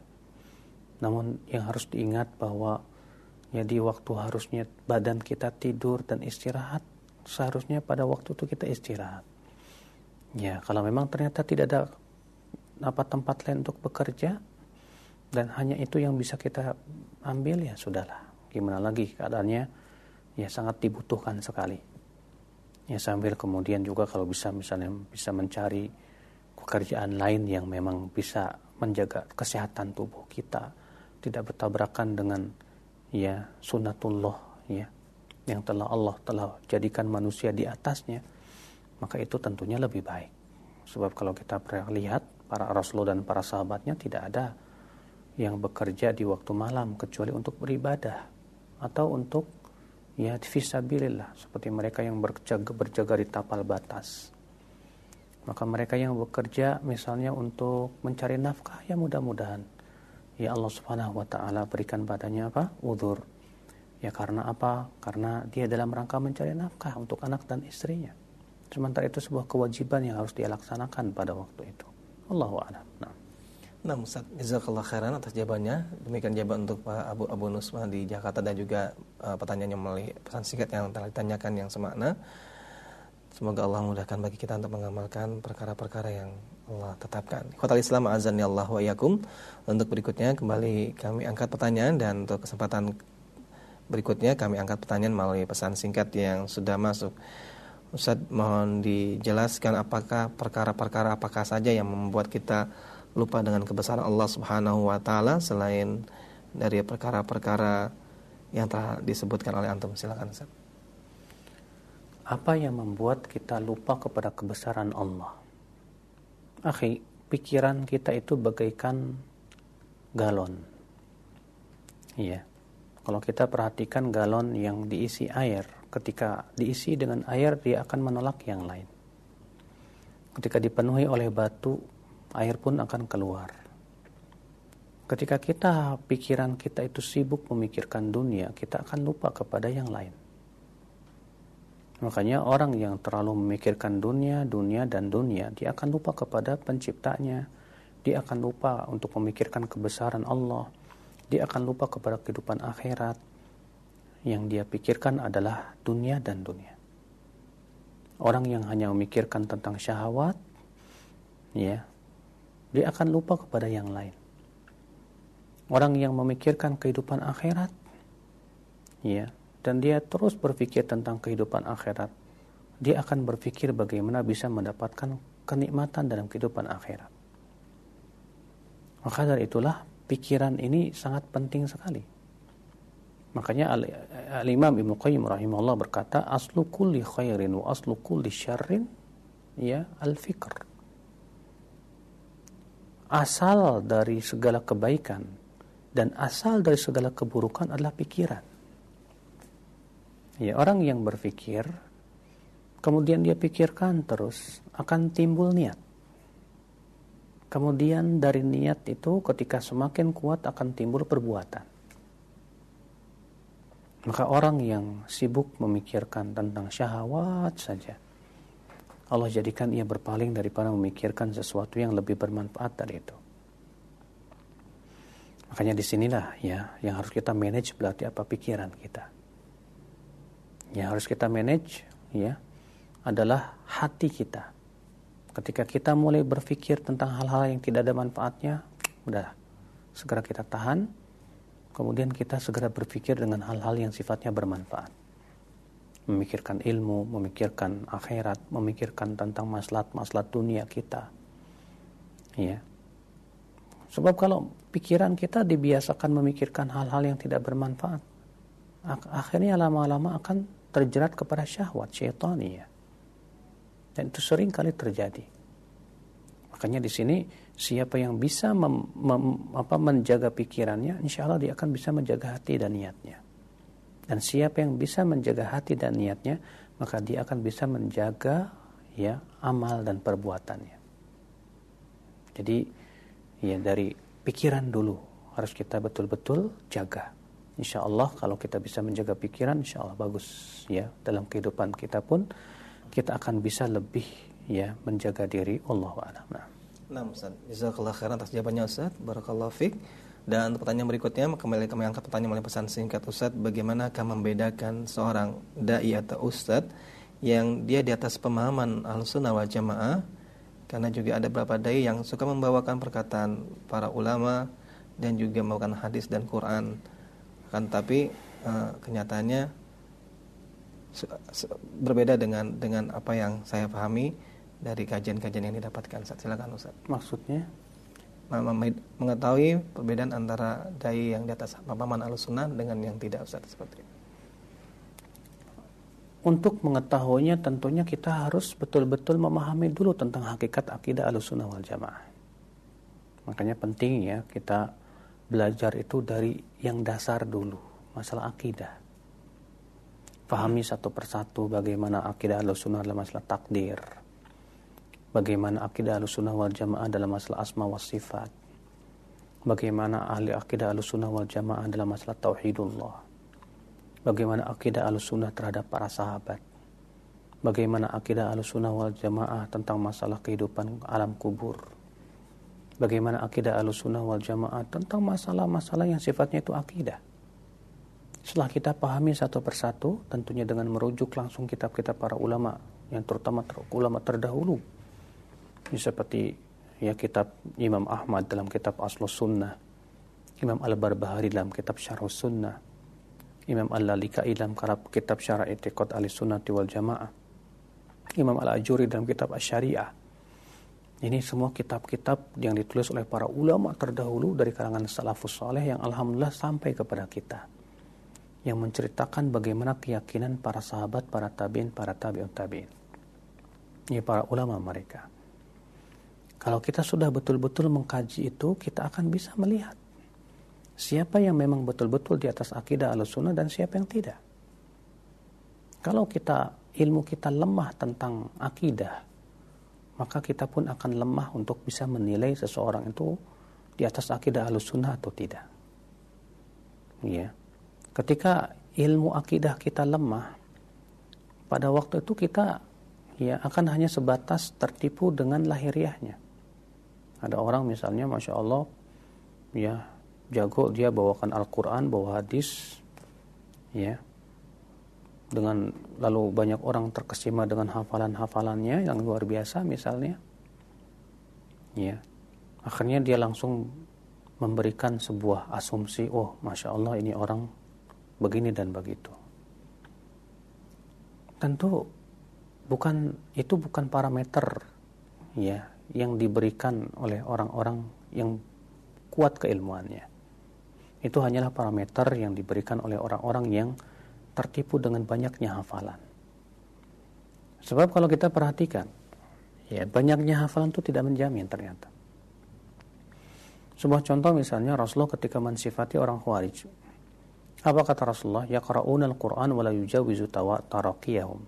Namun yang harus diingat bahwa ya di waktu harusnya badan kita tidur dan istirahat, seharusnya pada waktu itu kita istirahat. Ya, kalau memang ternyata tidak ada apa tempat lain untuk bekerja dan hanya itu yang bisa kita ambil ya sudahlah gimana lagi keadaannya ya sangat dibutuhkan sekali ya sambil kemudian juga kalau bisa misalnya bisa mencari pekerjaan lain yang memang bisa menjaga kesehatan tubuh kita tidak bertabrakan dengan ya sunatullah ya yang telah Allah telah jadikan manusia di atasnya maka itu tentunya lebih baik. Sebab kalau kita pernah lihat para rasul dan para sahabatnya tidak ada yang bekerja di waktu malam kecuali untuk beribadah atau untuk ya fisabilillah seperti mereka yang berjaga, berjaga di tapal batas. Maka mereka yang bekerja misalnya untuk mencari nafkah ya mudah-mudahan ya Allah Subhanahu wa taala berikan padanya apa? udur. Ya karena apa? Karena dia dalam rangka mencari nafkah untuk anak dan istrinya. Sementara itu sebuah kewajiban yang harus dia laksanakan pada waktu itu. Allahu a'lam. Nah. Nah, Ustaz, jazakallah khairan atas jawabannya. Demikian jawaban untuk Pak Abu Abu Nusma di Jakarta dan juga uh, pertanyaannya melalui pesan singkat yang telah ditanyakan yang semakna. Semoga Allah mudahkan bagi kita untuk mengamalkan perkara-perkara yang Allah tetapkan. Khotal Islam azan ya Allah wa yakum. Untuk berikutnya kembali kami angkat pertanyaan dan untuk kesempatan berikutnya kami angkat pertanyaan melalui pesan singkat yang sudah masuk. Ustaz mohon dijelaskan apakah perkara-perkara apakah saja yang membuat kita lupa dengan kebesaran Allah Subhanahu wa taala selain dari perkara-perkara yang telah disebutkan oleh antum silakan Ustaz. Apa yang membuat kita lupa kepada kebesaran Allah? Akhi, pikiran kita itu bagaikan galon. Iya. Kalau kita perhatikan galon yang diisi air, ketika diisi dengan air dia akan menolak yang lain. Ketika dipenuhi oleh batu, air pun akan keluar. Ketika kita pikiran kita itu sibuk memikirkan dunia, kita akan lupa kepada yang lain. Makanya orang yang terlalu memikirkan dunia, dunia dan dunia, dia akan lupa kepada penciptanya. Dia akan lupa untuk memikirkan kebesaran Allah. Dia akan lupa kepada kehidupan akhirat yang dia pikirkan adalah dunia dan dunia. Orang yang hanya memikirkan tentang syahwat, ya, dia akan lupa kepada yang lain. orang yang memikirkan kehidupan akhirat ya dan dia terus berpikir tentang kehidupan akhirat dia akan berpikir bagaimana bisa mendapatkan kenikmatan dalam kehidupan akhirat. Maka dari itulah pikiran ini sangat penting sekali. Makanya al-imam Ibnu Qayyim rahimahullah berkata aslu kulli khairin wa aslu kulli syarrin ya al-fikr asal dari segala kebaikan dan asal dari segala keburukan adalah pikiran. Ya, orang yang berpikir kemudian dia pikirkan terus akan timbul niat. Kemudian dari niat itu ketika semakin kuat akan timbul perbuatan. Maka orang yang sibuk memikirkan tentang syahwat saja Allah jadikan ia berpaling daripada memikirkan sesuatu yang lebih bermanfaat dari itu. Makanya di sinilah ya yang harus kita manage berarti apa pikiran kita. Yang harus kita manage ya adalah hati kita. Ketika kita mulai berpikir tentang hal-hal yang tidak ada manfaatnya, udah segera kita tahan. Kemudian kita segera berpikir dengan hal-hal yang sifatnya bermanfaat. Memikirkan ilmu, memikirkan akhirat, memikirkan tentang masalah-masalah dunia kita. Ya, Sebab kalau pikiran kita dibiasakan memikirkan hal-hal yang tidak bermanfaat, akhirnya lama-lama akan terjerat kepada syahwat syaitani ya. Dan itu sering kali terjadi. Makanya di sini siapa yang bisa mem, mem, apa, menjaga pikirannya, insya Allah dia akan bisa menjaga hati dan niatnya. Dan siapa yang bisa menjaga hati dan niatnya, maka dia akan bisa menjaga ya amal dan perbuatannya. Jadi ya dari pikiran dulu harus kita betul-betul jaga. Insya Allah kalau kita bisa menjaga pikiran, insya Allah bagus ya dalam kehidupan kita pun kita akan bisa lebih ya menjaga diri Allah a'lam. Nah. Nah, Ustaz. Jazakallah khairan atas jawabannya Ustaz. Barakallahu fiik. Dan pertanyaan berikutnya kembali kami angkat pertanyaan oleh pesan singkat Ustaz, bagaimanakah membedakan seorang dai atau ustaz yang dia di atas pemahaman Ahlussunnah wal Jamaah karena juga ada beberapa dai yang suka membawakan perkataan para ulama dan juga membawakan hadis dan Quran kan tapi uh, kenyataannya berbeda dengan dengan apa yang saya pahami dari kajian-kajian yang didapatkan. Silakan Ustaz. Maksudnya mengetahui perbedaan antara dai yang di atas pemahaman Ahlussunnah dengan yang tidak Ustaz seperti itu untuk mengetahuinya tentunya kita harus betul-betul memahami dulu tentang hakikat akidah alusunah wal jamaah. Makanya penting ya kita belajar itu dari yang dasar dulu, masalah akidah. Pahami satu persatu bagaimana akidah alusunah dalam masalah takdir. Bagaimana akidah alusunah wal jamaah dalam masalah asma wa sifat. Bagaimana ahli akidah alusunah wal jamaah dalam masalah tauhidullah bagaimana akidah al-sunnah terhadap para sahabat, bagaimana akidah al-sunnah wal jamaah tentang masalah kehidupan alam kubur, bagaimana akidah al-sunnah wal jamaah tentang masalah-masalah yang sifatnya itu akidah. Setelah kita pahami satu persatu, tentunya dengan merujuk langsung kitab-kitab para ulama, yang terutama ter ulama terdahulu, seperti ya kitab Imam Ahmad dalam kitab Aslus Sunnah, Imam Al-Barbahari dalam kitab Syarh Sunnah, Imam Al-Lalikai dalam kitab Syarah Itiqad Ahli Sunnati wal Jamaah. Imam Al-Ajuri dalam kitab Asy-Syariah. Ini semua kitab-kitab yang ditulis oleh para ulama terdahulu dari kalangan salafus soleh yang alhamdulillah sampai kepada kita. Yang menceritakan bagaimana keyakinan para sahabat, para tabiin, para tabi'ut tabi'in. Ini para ulama mereka. Kalau kita sudah betul-betul mengkaji itu, kita akan bisa melihat siapa yang memang betul-betul di atas akidah al-sunnah dan siapa yang tidak. Kalau kita ilmu kita lemah tentang akidah, maka kita pun akan lemah untuk bisa menilai seseorang itu di atas akidah al-sunnah atau tidak. Ya. Ketika ilmu akidah kita lemah, pada waktu itu kita ya akan hanya sebatas tertipu dengan lahiriahnya. Ada orang misalnya, masya Allah, ya jago dia bawakan Al-Quran, bawa hadis, ya, dengan lalu banyak orang terkesima dengan hafalan-hafalannya yang luar biasa misalnya, ya, akhirnya dia langsung memberikan sebuah asumsi, oh masya Allah ini orang begini dan begitu. Tentu bukan itu bukan parameter ya yang diberikan oleh orang-orang yang kuat keilmuannya. Itu hanyalah parameter yang diberikan oleh orang-orang yang tertipu dengan banyaknya hafalan. Sebab kalau kita perhatikan, ya banyaknya hafalan itu tidak menjamin ternyata. Sebuah contoh misalnya Rasulullah ketika mensifati orang Khawarij. Apa kata Rasulullah? Yaqra'una al-Qur'an wa la yujawizu taraqiyahum.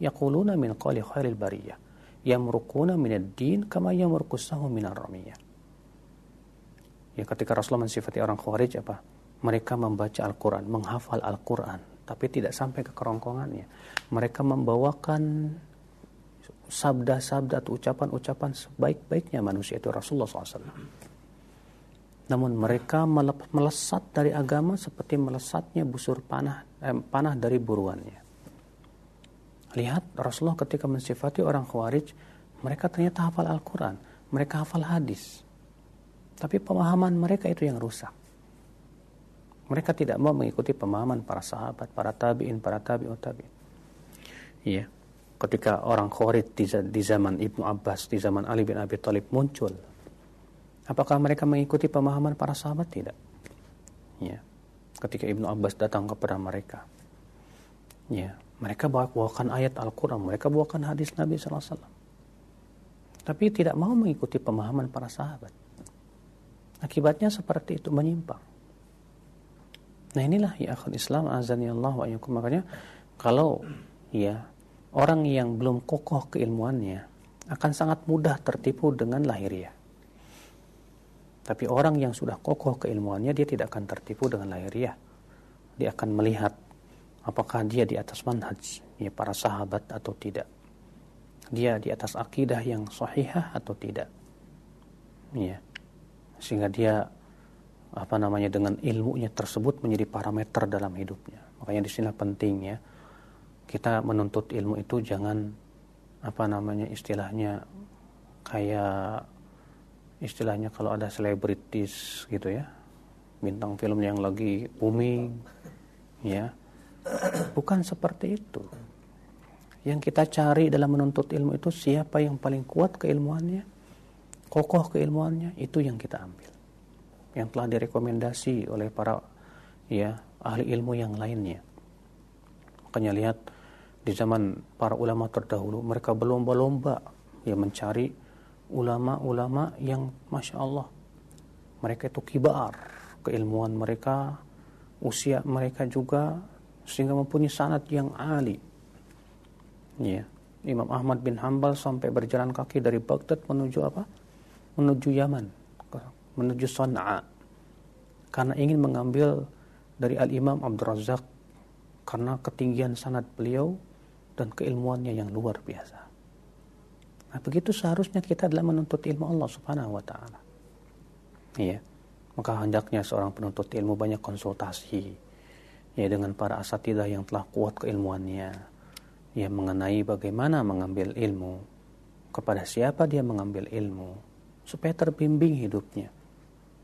Yaquluna min qali khairil bariyah. Yamrukuna min ad-din kama yamrukusahu min ar-ramiyah. Ya ketika Rasulullah mensifati orang Khawarij apa? Mereka membaca Al-Quran, menghafal Al-Quran, tapi tidak sampai ke kerongkongannya. Mereka membawakan sabda-sabda atau ucapan-ucapan sebaik-baiknya manusia itu Rasulullah SAW namun mereka melesat dari agama seperti melesatnya busur panah eh, panah dari buruannya. Lihat Rasulullah ketika mensifati orang Khawarij, mereka ternyata hafal Al-Quran, mereka hafal hadis. Tapi pemahaman mereka itu yang rusak. Mereka tidak mau mengikuti pemahaman para sahabat, para tabi'in, para tabi'ut tabi'in. Iya. Ketika orang Khawarij di zaman Ibnu Abbas, di zaman Ali bin Abi Thalib muncul, Apakah mereka mengikuti pemahaman para sahabat? Tidak. Ya. Ketika Ibnu Abbas datang kepada mereka, ya, mereka bawakan ayat Al-Quran, mereka bawakan hadis Nabi SAW. Tapi tidak mau mengikuti pemahaman para sahabat. Akibatnya seperti itu menyimpang. Nah inilah ya akhul Islam azani Allah wa Makanya kalau ya orang yang belum kokoh keilmuannya akan sangat mudah tertipu dengan lahiriah. Tapi orang yang sudah kokoh keilmuannya dia tidak akan tertipu dengan lahiriah. Dia akan melihat apakah dia di atas manhaj ya para sahabat atau tidak. Dia di atas akidah yang sahihah atau tidak. Ya. Sehingga dia apa namanya dengan ilmunya tersebut menjadi parameter dalam hidupnya. Makanya di sini penting ya. Kita menuntut ilmu itu jangan apa namanya istilahnya kayak istilahnya kalau ada selebritis gitu ya bintang film yang lagi booming ya bukan seperti itu. Yang kita cari dalam menuntut ilmu itu siapa yang paling kuat keilmuannya kokoh keilmuannya itu yang kita ambil. Yang telah direkomendasi oleh para ya ahli ilmu yang lainnya. Makanya lihat di zaman para ulama terdahulu mereka berlomba-lomba ya mencari ulama-ulama yang masya Allah mereka itu kibar. Keilmuan mereka usia mereka juga sehingga mempunyai sanat yang ali ya. Imam Ahmad bin Hambal sampai berjalan kaki dari Baghdad menuju apa? Menuju Yaman menuju Sana'a. Karena ingin mengambil dari Al Imam Abdul Razak karena ketinggian sanad beliau dan keilmuannya yang luar biasa. Nah, begitu seharusnya kita adalah menuntut ilmu Allah Subhanahu wa taala. Iya. Maka hendaknya seorang penuntut ilmu banyak konsultasi ya dengan para asatidah yang telah kuat keilmuannya. Ya mengenai bagaimana mengambil ilmu. Kepada siapa dia mengambil ilmu? Supaya terbimbing hidupnya.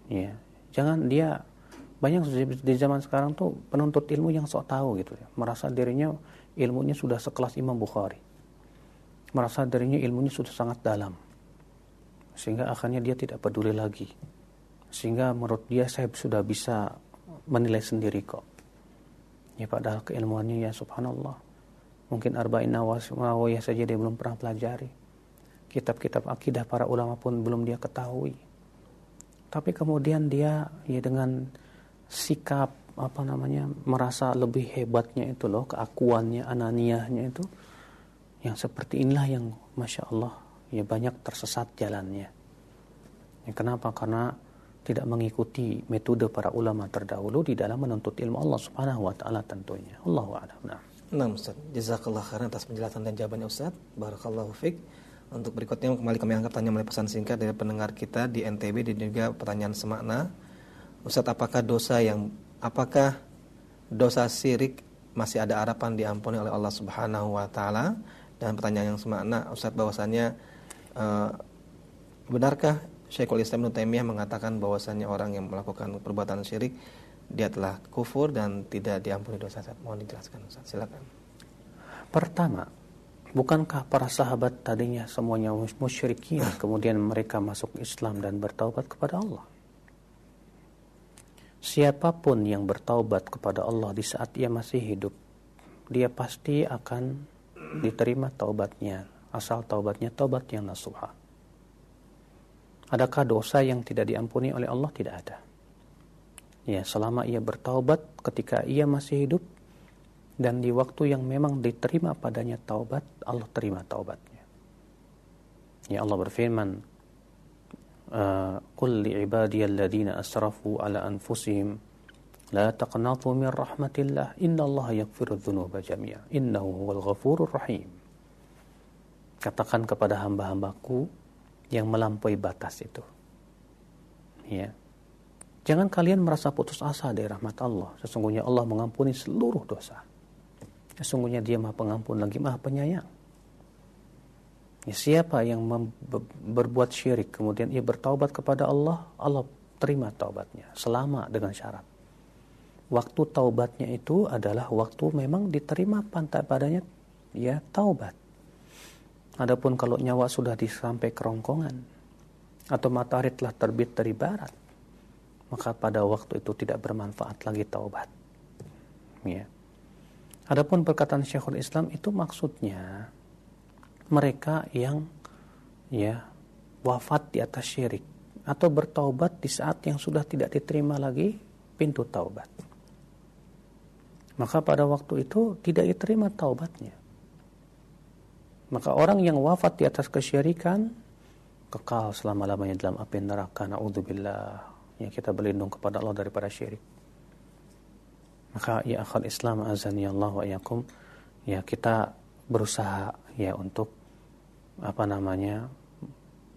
Ya, jangan dia banyak di zaman sekarang tuh penuntut ilmu yang sok tahu gitu ya, merasa dirinya ilmunya sudah sekelas Imam Bukhari. Merasa dirinya ilmunya sudah sangat dalam. Sehingga akhirnya dia tidak peduli lagi. Sehingga menurut dia saya sudah bisa menilai sendiri kok ya padahal keilmuannya ya subhanallah mungkin arba'in nawawiyah saja dia belum pernah pelajari kitab-kitab akidah para ulama pun belum dia ketahui tapi kemudian dia ya dengan sikap apa namanya merasa lebih hebatnya itu loh keakuannya ananiahnya itu yang seperti inilah yang masya Allah ya banyak tersesat jalannya. Ya, kenapa? Karena tidak mengikuti metode para ulama terdahulu di dalam menuntut ilmu Allah Subhanahu wa taala tentunya. Allahu a'lam. Nah. Nah, Ustaz. Jazakallah khairan atas penjelasan dan jawabannya Ustaz. Barakallahu fiik. Untuk berikutnya kembali kami angkat tanya melalui pesan singkat dari pendengar kita di NTB dan juga pertanyaan semakna. Ustaz, apakah dosa yang apakah dosa syirik masih ada harapan diampuni oleh Allah Subhanahu wa taala? Dan pertanyaan yang semakna Ustaz bahwasannya uh, benarkah Syekhul Islam Ibnu Taimiyah mengatakan bahwasanya orang yang melakukan perbuatan syirik dia telah kufur dan tidak diampuni dosa. Mohon dijelaskan Ustaz. Silakan. Pertama, bukankah para sahabat tadinya semuanya musyrikin kemudian mereka masuk Islam dan bertaubat kepada Allah? Siapa pun yang bertaubat kepada Allah di saat ia masih hidup, dia pasti akan diterima taubatnya, asal taubatnya taubat yang nasuha. Adakah dosa yang tidak diampuni oleh Allah? Tidak ada. Ya, selama ia bertaubat ketika ia masih hidup dan di waktu yang memang diterima padanya taubat, Allah terima taubatnya. Ya Allah berfirman, eh, "Qul li ibadiyalladzina asrafu ala anfusihim la taqnatu min rahmatillah, innallaha yaghfiru dzunuba jami'a, innahu huwal ghafurur rahim." Katakan kepada hamba-hambaku yang melampaui batas itu. Ya. Jangan kalian merasa putus asa dari rahmat Allah. Sesungguhnya Allah mengampuni seluruh dosa. Sesungguhnya dia maha pengampun lagi maha penyayang. Ya, siapa yang berbuat syirik kemudian ia bertaubat kepada Allah, Allah terima taubatnya selama dengan syarat. Waktu taubatnya itu adalah waktu memang diterima pantai padanya ya taubat. Adapun kalau nyawa sudah disampai kerongkongan atau matahari telah terbit dari barat, maka pada waktu itu tidak bermanfaat lagi taubat. Ya. Adapun perkataan Syekhul Islam itu maksudnya mereka yang ya wafat di atas syirik atau bertaubat di saat yang sudah tidak diterima lagi pintu taubat. Maka pada waktu itu tidak diterima taubatnya. Maka orang yang wafat di atas kesyirikan kekal selama-lamanya dalam api neraka. Naudzubillah. Ya kita berlindung kepada Allah daripada syirik. Maka ya akhal Islam azani Allah wa yakum ya kita berusaha ya untuk apa namanya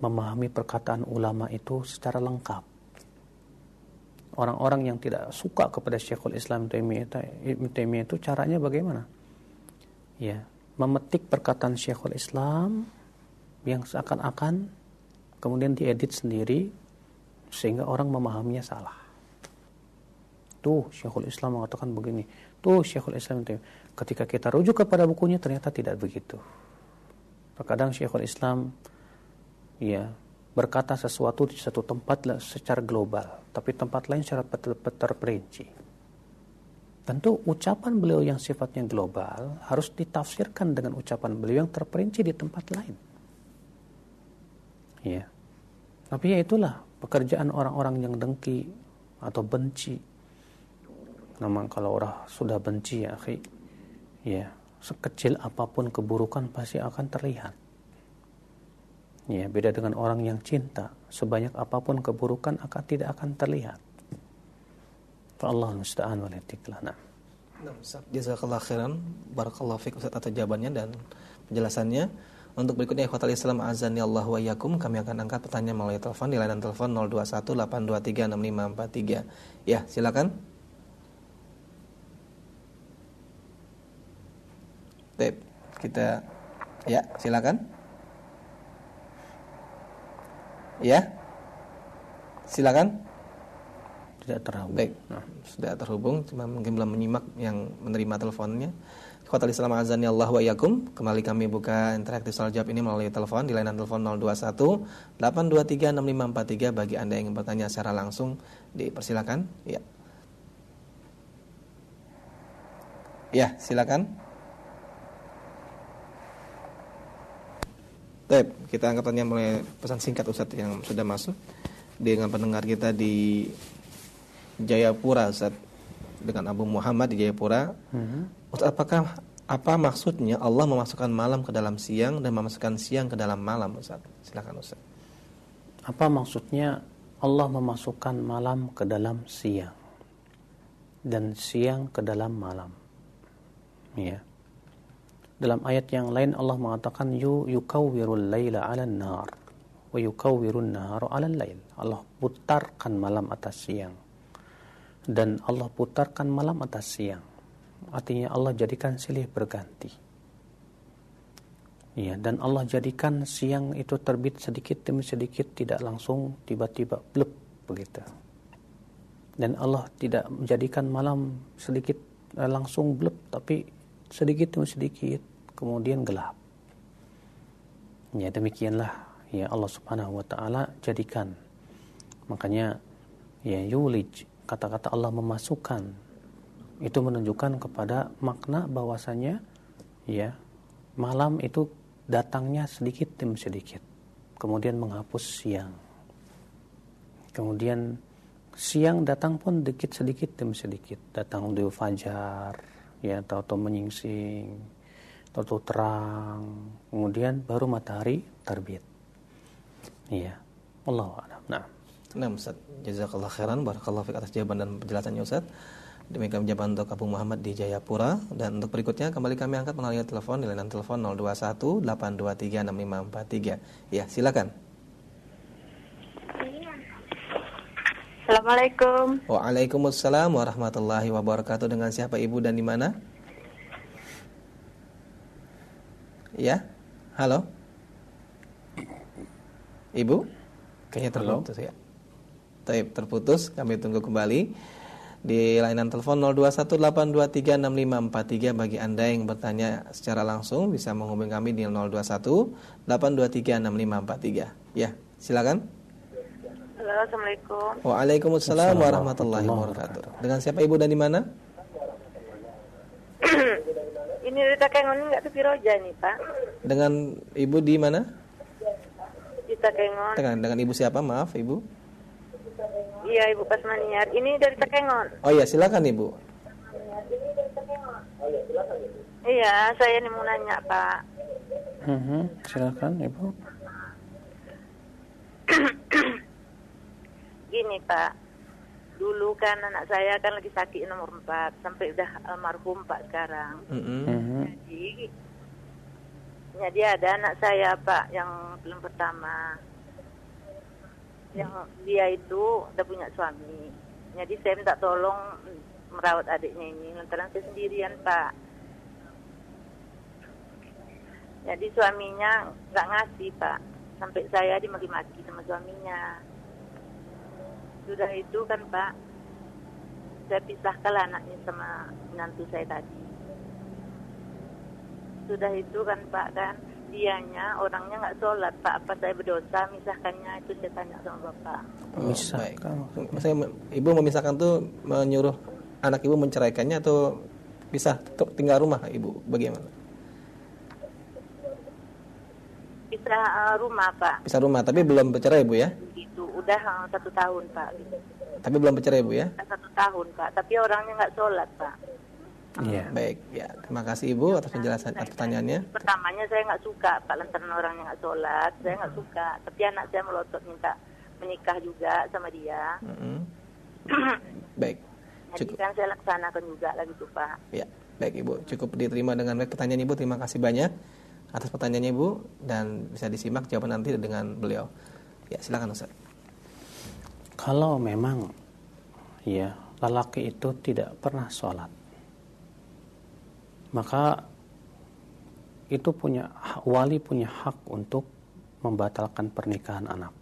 memahami perkataan ulama itu secara lengkap. Orang-orang yang tidak suka kepada Syekhul Islam Taimiyah itu caranya bagaimana? Ya, memetik perkataan Syekhul Islam yang seakan-akan kemudian diedit sendiri sehingga orang memahaminya salah. Tuh Syekhul Islam mengatakan begini. Tuh Syekhul Islam ketika kita rujuk kepada bukunya ternyata tidak begitu. Terkadang Syekhul Islam ya berkata sesuatu di satu tempat secara global, tapi tempat lain secara terperinci. Tentu ucapan beliau yang sifatnya global harus ditafsirkan dengan ucapan beliau yang terperinci di tempat lain. Ya. Tapi ya itulah pekerjaan orang-orang yang dengki atau benci. Memang kalau orang sudah benci ya, akhi, ya sekecil apa pun keburukan pasti akan terlihat. Ya, beda dengan orang yang cinta, sebanyak apa pun keburukan akan tidak akan terlihat. Allah musta'an wa Nah. Jazakallah khairan Barakallahu fiqh Ustaz atas jawabannya dan penjelasannya Untuk berikutnya ikhwatal Islam azani Allah wa yakum Kami akan angkat pertanyaan melalui telepon Di layanan telepon 0218236543 Ya silakan Baik, kita ya, silakan. Ya. Silakan. Tidak terhubung. Baik. Nah, sudah terhubung, cuma mungkin belum menyimak yang menerima teleponnya. Khotal Islam azani Allah wa yakum. Kembali kami buka interaktif soal jawab ini melalui telepon di layanan telepon 021 823 6543 bagi Anda yang bertanya secara langsung dipersilakan. Ya. Ya, silakan. Baik, kita angkat tanya mulai pesan singkat Ustaz yang sudah masuk dengan pendengar kita di Jayapura Ustaz dengan Abu Muhammad di Jayapura. Hmm. Ustaz, apakah apa maksudnya Allah memasukkan malam ke dalam siang dan memasukkan siang ke dalam malam Ustaz? Silakan Ustaz. Apa maksudnya Allah memasukkan malam ke dalam siang dan siang ke dalam malam? Ya. Dalam ayat yang lain Allah mengatakan yu yukawwirul laila 'alan nar wa yukawwirun nahara 'alal lail. Allah putarkan malam atas siang. Dan Allah putarkan malam atas siang. Artinya Allah jadikan silih berganti. Ya, dan Allah jadikan siang itu terbit sedikit demi sedikit tidak langsung tiba-tiba blep begitu. Dan Allah tidak menjadikan malam sedikit eh, langsung blep tapi sedikit demi sedikit kemudian gelap. Ya demikianlah ya Allah Subhanahu wa taala jadikan. Makanya ya yulij kata-kata Allah memasukkan. Itu menunjukkan kepada makna bahwasanya ya malam itu datangnya sedikit demi sedikit. Kemudian menghapus siang. Kemudian siang datang pun sedikit sedikit demi sedikit. Datang di fajar ya atau menyingsing atau terang. Kemudian baru matahari terbit. Iya Allah a'lam. Nah Nah, Ustaz, jazakallah khairan, barakallahu fiik atas jawaban dan penjelasannya Ustaz. Demikian jawaban untuk Abu Muhammad di Jayapura dan untuk berikutnya kembali kami angkat melalui telepon di layanan telepon 021 823 6543. Ya, silakan. Assalamualaikum. Waalaikumsalam warahmatullahi wabarakatuh. Dengan siapa Ibu dan di mana? Ya. Halo. Ibu? Kayaknya terputus ya. Taib terputus, kami tunggu kembali di layanan telepon 0218236543 bagi Anda yang bertanya secara langsung bisa menghubungi kami di 0218236543. Ya, silakan. Halo, Assalamualaikum. Waalaikumsalam warahmatullahi wabarakatuh. Dengan siapa Ibu dan di mana? ini Rita Kengon enggak tuh Roja nih, Pak. Dengan Ibu di mana? Rita Kengon. Dengan dengan Ibu siapa? Maaf, Ibu. Iya, Ibu Pasmaniar. Ini dari Tekengon. Oh iya, silakan Ibu. Iya, saya ini mau nanya, Pak. Mm -hmm. Silakan, Ibu. Gini, Pak. Dulu kan anak saya kan lagi sakit nomor 4 sampai udah almarhum Pak sekarang. Mm -hmm. Jadi jadi ada anak saya Pak yang belum pertama yang dia itu udah punya suami. Jadi saya minta tolong merawat adiknya ini lantaran saya sendirian pak. Jadi suaminya nggak ngasih pak, sampai saya dimaki-maki sama suaminya. Sudah itu kan pak, saya pisahkan anaknya sama menantu saya tadi. Sudah itu kan pak kan, dianya orangnya nggak sholat pak. Apa saya berdosa misahkannya itu saya tanya sama bapak. Oh, baik. Saya ibu memisahkan tuh menyuruh anak ibu menceraikannya atau bisa tinggal rumah ibu? Bagaimana? Bisa uh, rumah pak. Bisa rumah tapi belum bercerai ibu ya? Itu udah uh, satu tahun pak. Tapi belum bercerai ibu ya? Satu tahun pak. Tapi orangnya nggak sholat pak Iya. Baik, ya. Terima kasih Ibu atas penjelasan atas pertanyaannya. Pertamanya saya nggak suka Pak lantaran orangnya nggak sholat, saya nggak suka. Tapi anak saya melotot minta menikah juga sama dia. Mm -hmm. baik. Cukup. Jadi kan saya laksanakan juga lagi tuh Pak. Ya, baik Ibu. Cukup diterima dengan baik pertanyaan Ibu. Terima kasih banyak atas pertanyaannya Ibu dan bisa disimak jawaban nanti dengan beliau. Ya, silakan Ustaz. Kalau memang ya lelaki itu tidak pernah sholat maka itu punya wali punya hak untuk membatalkan pernikahan anak.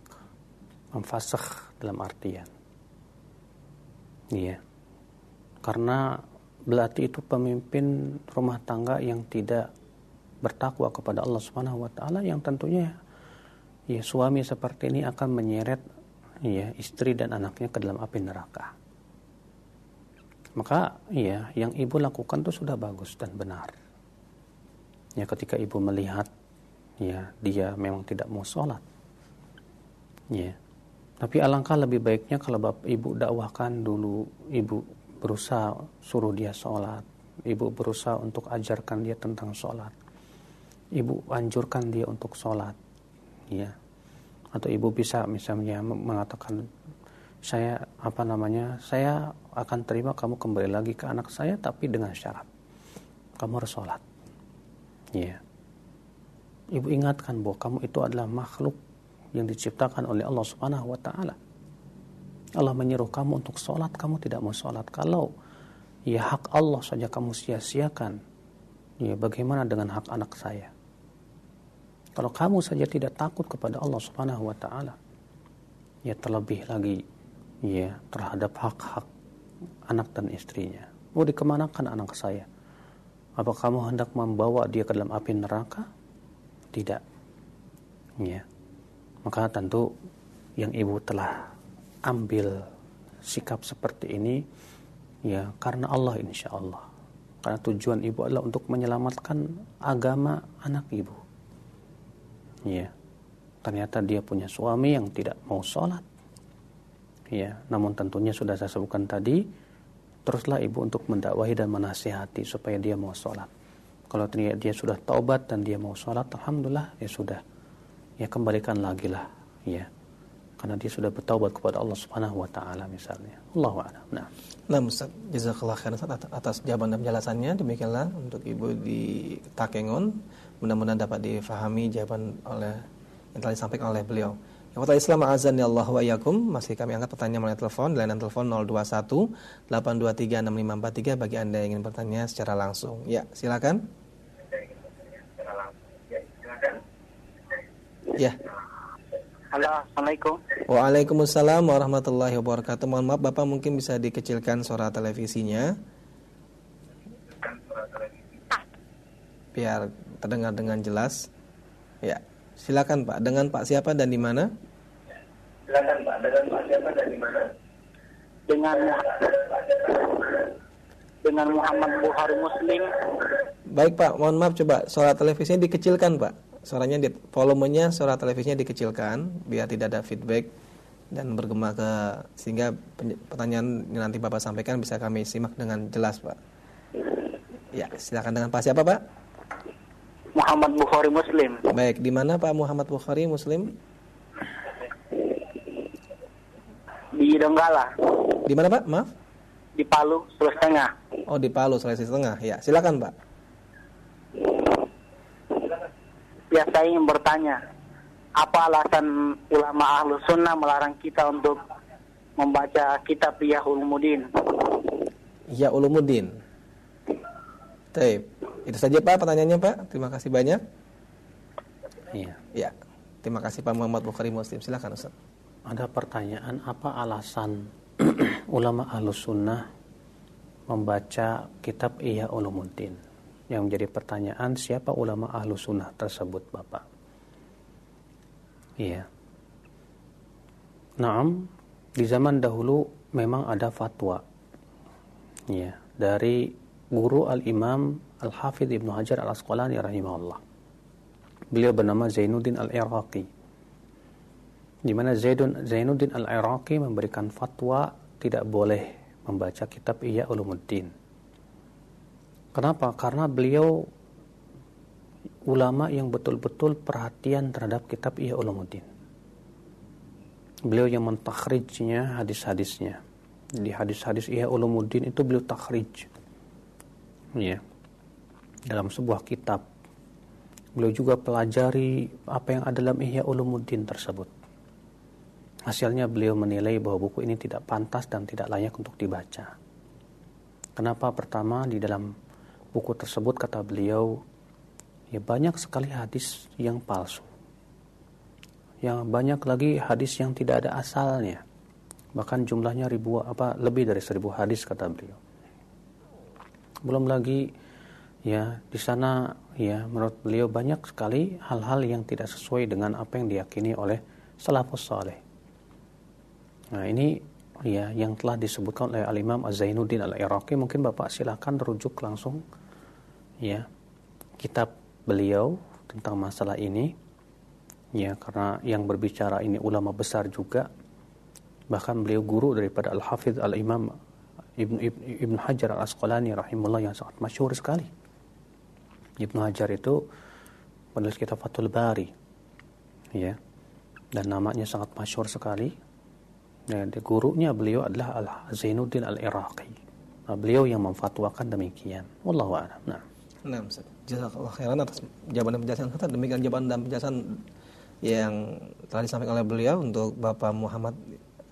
Memfasakh dalam artian. Iya. Karena berarti itu pemimpin rumah tangga yang tidak bertakwa kepada Allah Subhanahu wa taala yang tentunya ya suami seperti ini akan menyeret ya istri dan anaknya ke dalam api neraka maka ya yang ibu lakukan itu sudah bagus dan benar. Ya ketika ibu melihat ya dia memang tidak mau sholat. Ya. Tapi alangkah lebih baiknya kalau bapak ibu dakwahkan dulu ibu berusaha suruh dia sholat ibu berusaha untuk ajarkan dia tentang sholat ibu anjurkan dia untuk sholat ya. Atau ibu bisa misalnya mengatakan saya apa namanya saya akan terima kamu kembali lagi ke anak saya tapi dengan syarat. Kamu harus sholat. Ya ibu ingatkan bahwa kamu itu adalah makhluk yang diciptakan oleh Allah subhanahu wa ta'ala. Allah menyuruh kamu untuk sholat kamu tidak mau sholat. Kalau ya hak Allah saja kamu sia-siakan ya bagaimana dengan hak anak saya? Kalau kamu saja tidak takut kepada Allah Subhanahu wa taala, ya terlebih lagi ya terhadap hak-hak anak dan istrinya. Mau dikemanakan anak saya? Apa kamu hendak membawa dia ke dalam api neraka? Tidak. Ya. Maka tentu yang ibu telah ambil sikap seperti ini ya karena Allah insya Allah. Karena tujuan ibu adalah untuk menyelamatkan agama anak ibu. Ya. Ternyata dia punya suami yang tidak mau sholat. Ya, namun tentunya sudah saya sebutkan tadi, teruslah ibu untuk mendakwahi dan menasihati supaya dia mau sholat. Kalau dia, dia sudah taubat dan dia mau sholat, alhamdulillah ya sudah. Ya kembalikan lagi lah, ya. Karena dia sudah bertaubat kepada Allah Subhanahu wa taala misalnya. Allahu a'lam. Nah. Nah, Ustaz, jazakallah khairan atas jawaban dan penjelasannya. Demikianlah untuk Ibu di Takengon. Mudah-mudahan dapat difahami jawaban oleh yang telah disampaikan oleh beliau. Yang Islam azan ya Allah wa yakum Masih kami angkat pertanyaan melalui telepon Layanan telepon 021 823 6543 Bagi anda yang ingin bertanya secara langsung. Ya silakan. Ya. Halo Assalamualaikum. Waalaikumsalam warahmatullahi wabarakatuh. Mohon maaf Bapak mungkin bisa dikecilkan suara televisinya. Biar terdengar dengan jelas. Ya Silakan Pak, dengan Pak siapa dan di mana? Silakan Pak, dengan Pak siapa dan di mana? Dengan dengan Muhammad Buhari Muslim. Baik Pak, mohon maaf coba suara televisinya dikecilkan Pak. Suaranya di, volumenya suara televisinya dikecilkan biar tidak ada feedback dan bergema ke sehingga pertanyaan yang nanti Bapak sampaikan bisa kami simak dengan jelas Pak. Ya, silakan dengan Pak siapa Pak? Muhammad Bukhari Muslim. Baik, di mana Pak Muhammad Bukhari Muslim? Di Donggala. Di mana Pak? Maaf? Di Palu, Sulawesi Tengah. Oh, di Palu, Sulawesi Tengah. Ya, silakan Pak. Ya, saya ingin bertanya, apa alasan ulama ahlu sunnah melarang kita untuk membaca kitab Ya Ulumuddin? Ya Ulumuddin. Taib. Itu saja Pak pertanyaannya Pak. Terima kasih banyak. Iya. Ya. Terima kasih Pak Muhammad Bukhari Muslim. Silakan Ustaz. Ada pertanyaan apa alasan ulama ahlus sunnah membaca kitab Iya Ulumuddin? Yang menjadi pertanyaan siapa ulama ahlus sunnah tersebut Bapak? Iya. Naam, di zaman dahulu memang ada fatwa. Ya, dari guru Al-Imam Al-Hafidh Ibnu Hajar Al-Asqalani rahimahullah. Beliau bernama Zainuddin Al-Iraqi. Di mana Zainuddin Al-Iraqi memberikan fatwa tidak boleh membaca kitab Ihya Ulumuddin. Kenapa? Karena beliau ulama yang betul-betul perhatian terhadap kitab Ihya Ulumuddin. Beliau yang mentakhrijnya hadis-hadisnya. Di hadis-hadis Ihya Ulumuddin itu beliau takhrij. Ya dalam sebuah kitab. Beliau juga pelajari apa yang ada dalam Ihya Ulumuddin tersebut. Hasilnya beliau menilai bahwa buku ini tidak pantas dan tidak layak untuk dibaca. Kenapa? Pertama, di dalam buku tersebut kata beliau, ya banyak sekali hadis yang palsu. Yang banyak lagi hadis yang tidak ada asalnya. Bahkan jumlahnya ribu apa lebih dari seribu hadis kata beliau. Belum lagi ya di sana ya menurut beliau banyak sekali hal-hal yang tidak sesuai dengan apa yang diyakini oleh salafus saleh. Nah, ini ya yang telah disebutkan oleh Al-Imam Az-Zainuddin Al-Iraqi. Mungkin Bapak silakan rujuk langsung ya kitab beliau tentang masalah ini. Ya karena yang berbicara ini ulama besar juga. Bahkan beliau guru daripada Al-Hafidh Al-Imam Ibn, Ibn, Ibn Hajar Al-Asqalani rahimullah yang sangat masyhur sekali. Ibnu Hajar itu penulis kitab Fathul Bari. Ya. Dan namanya sangat masyhur sekali. Dan gurunya beliau adalah Al Zainuddin Al Iraqi nah, beliau yang memfatwakan demikian. Wallahu a'lam. Nah. Nah, Jazakallah khairan atas jawaban dan penjelasan Ustaz. Demikian jawaban dan penjelasan yang telah disampaikan oleh beliau untuk Bapak Muhammad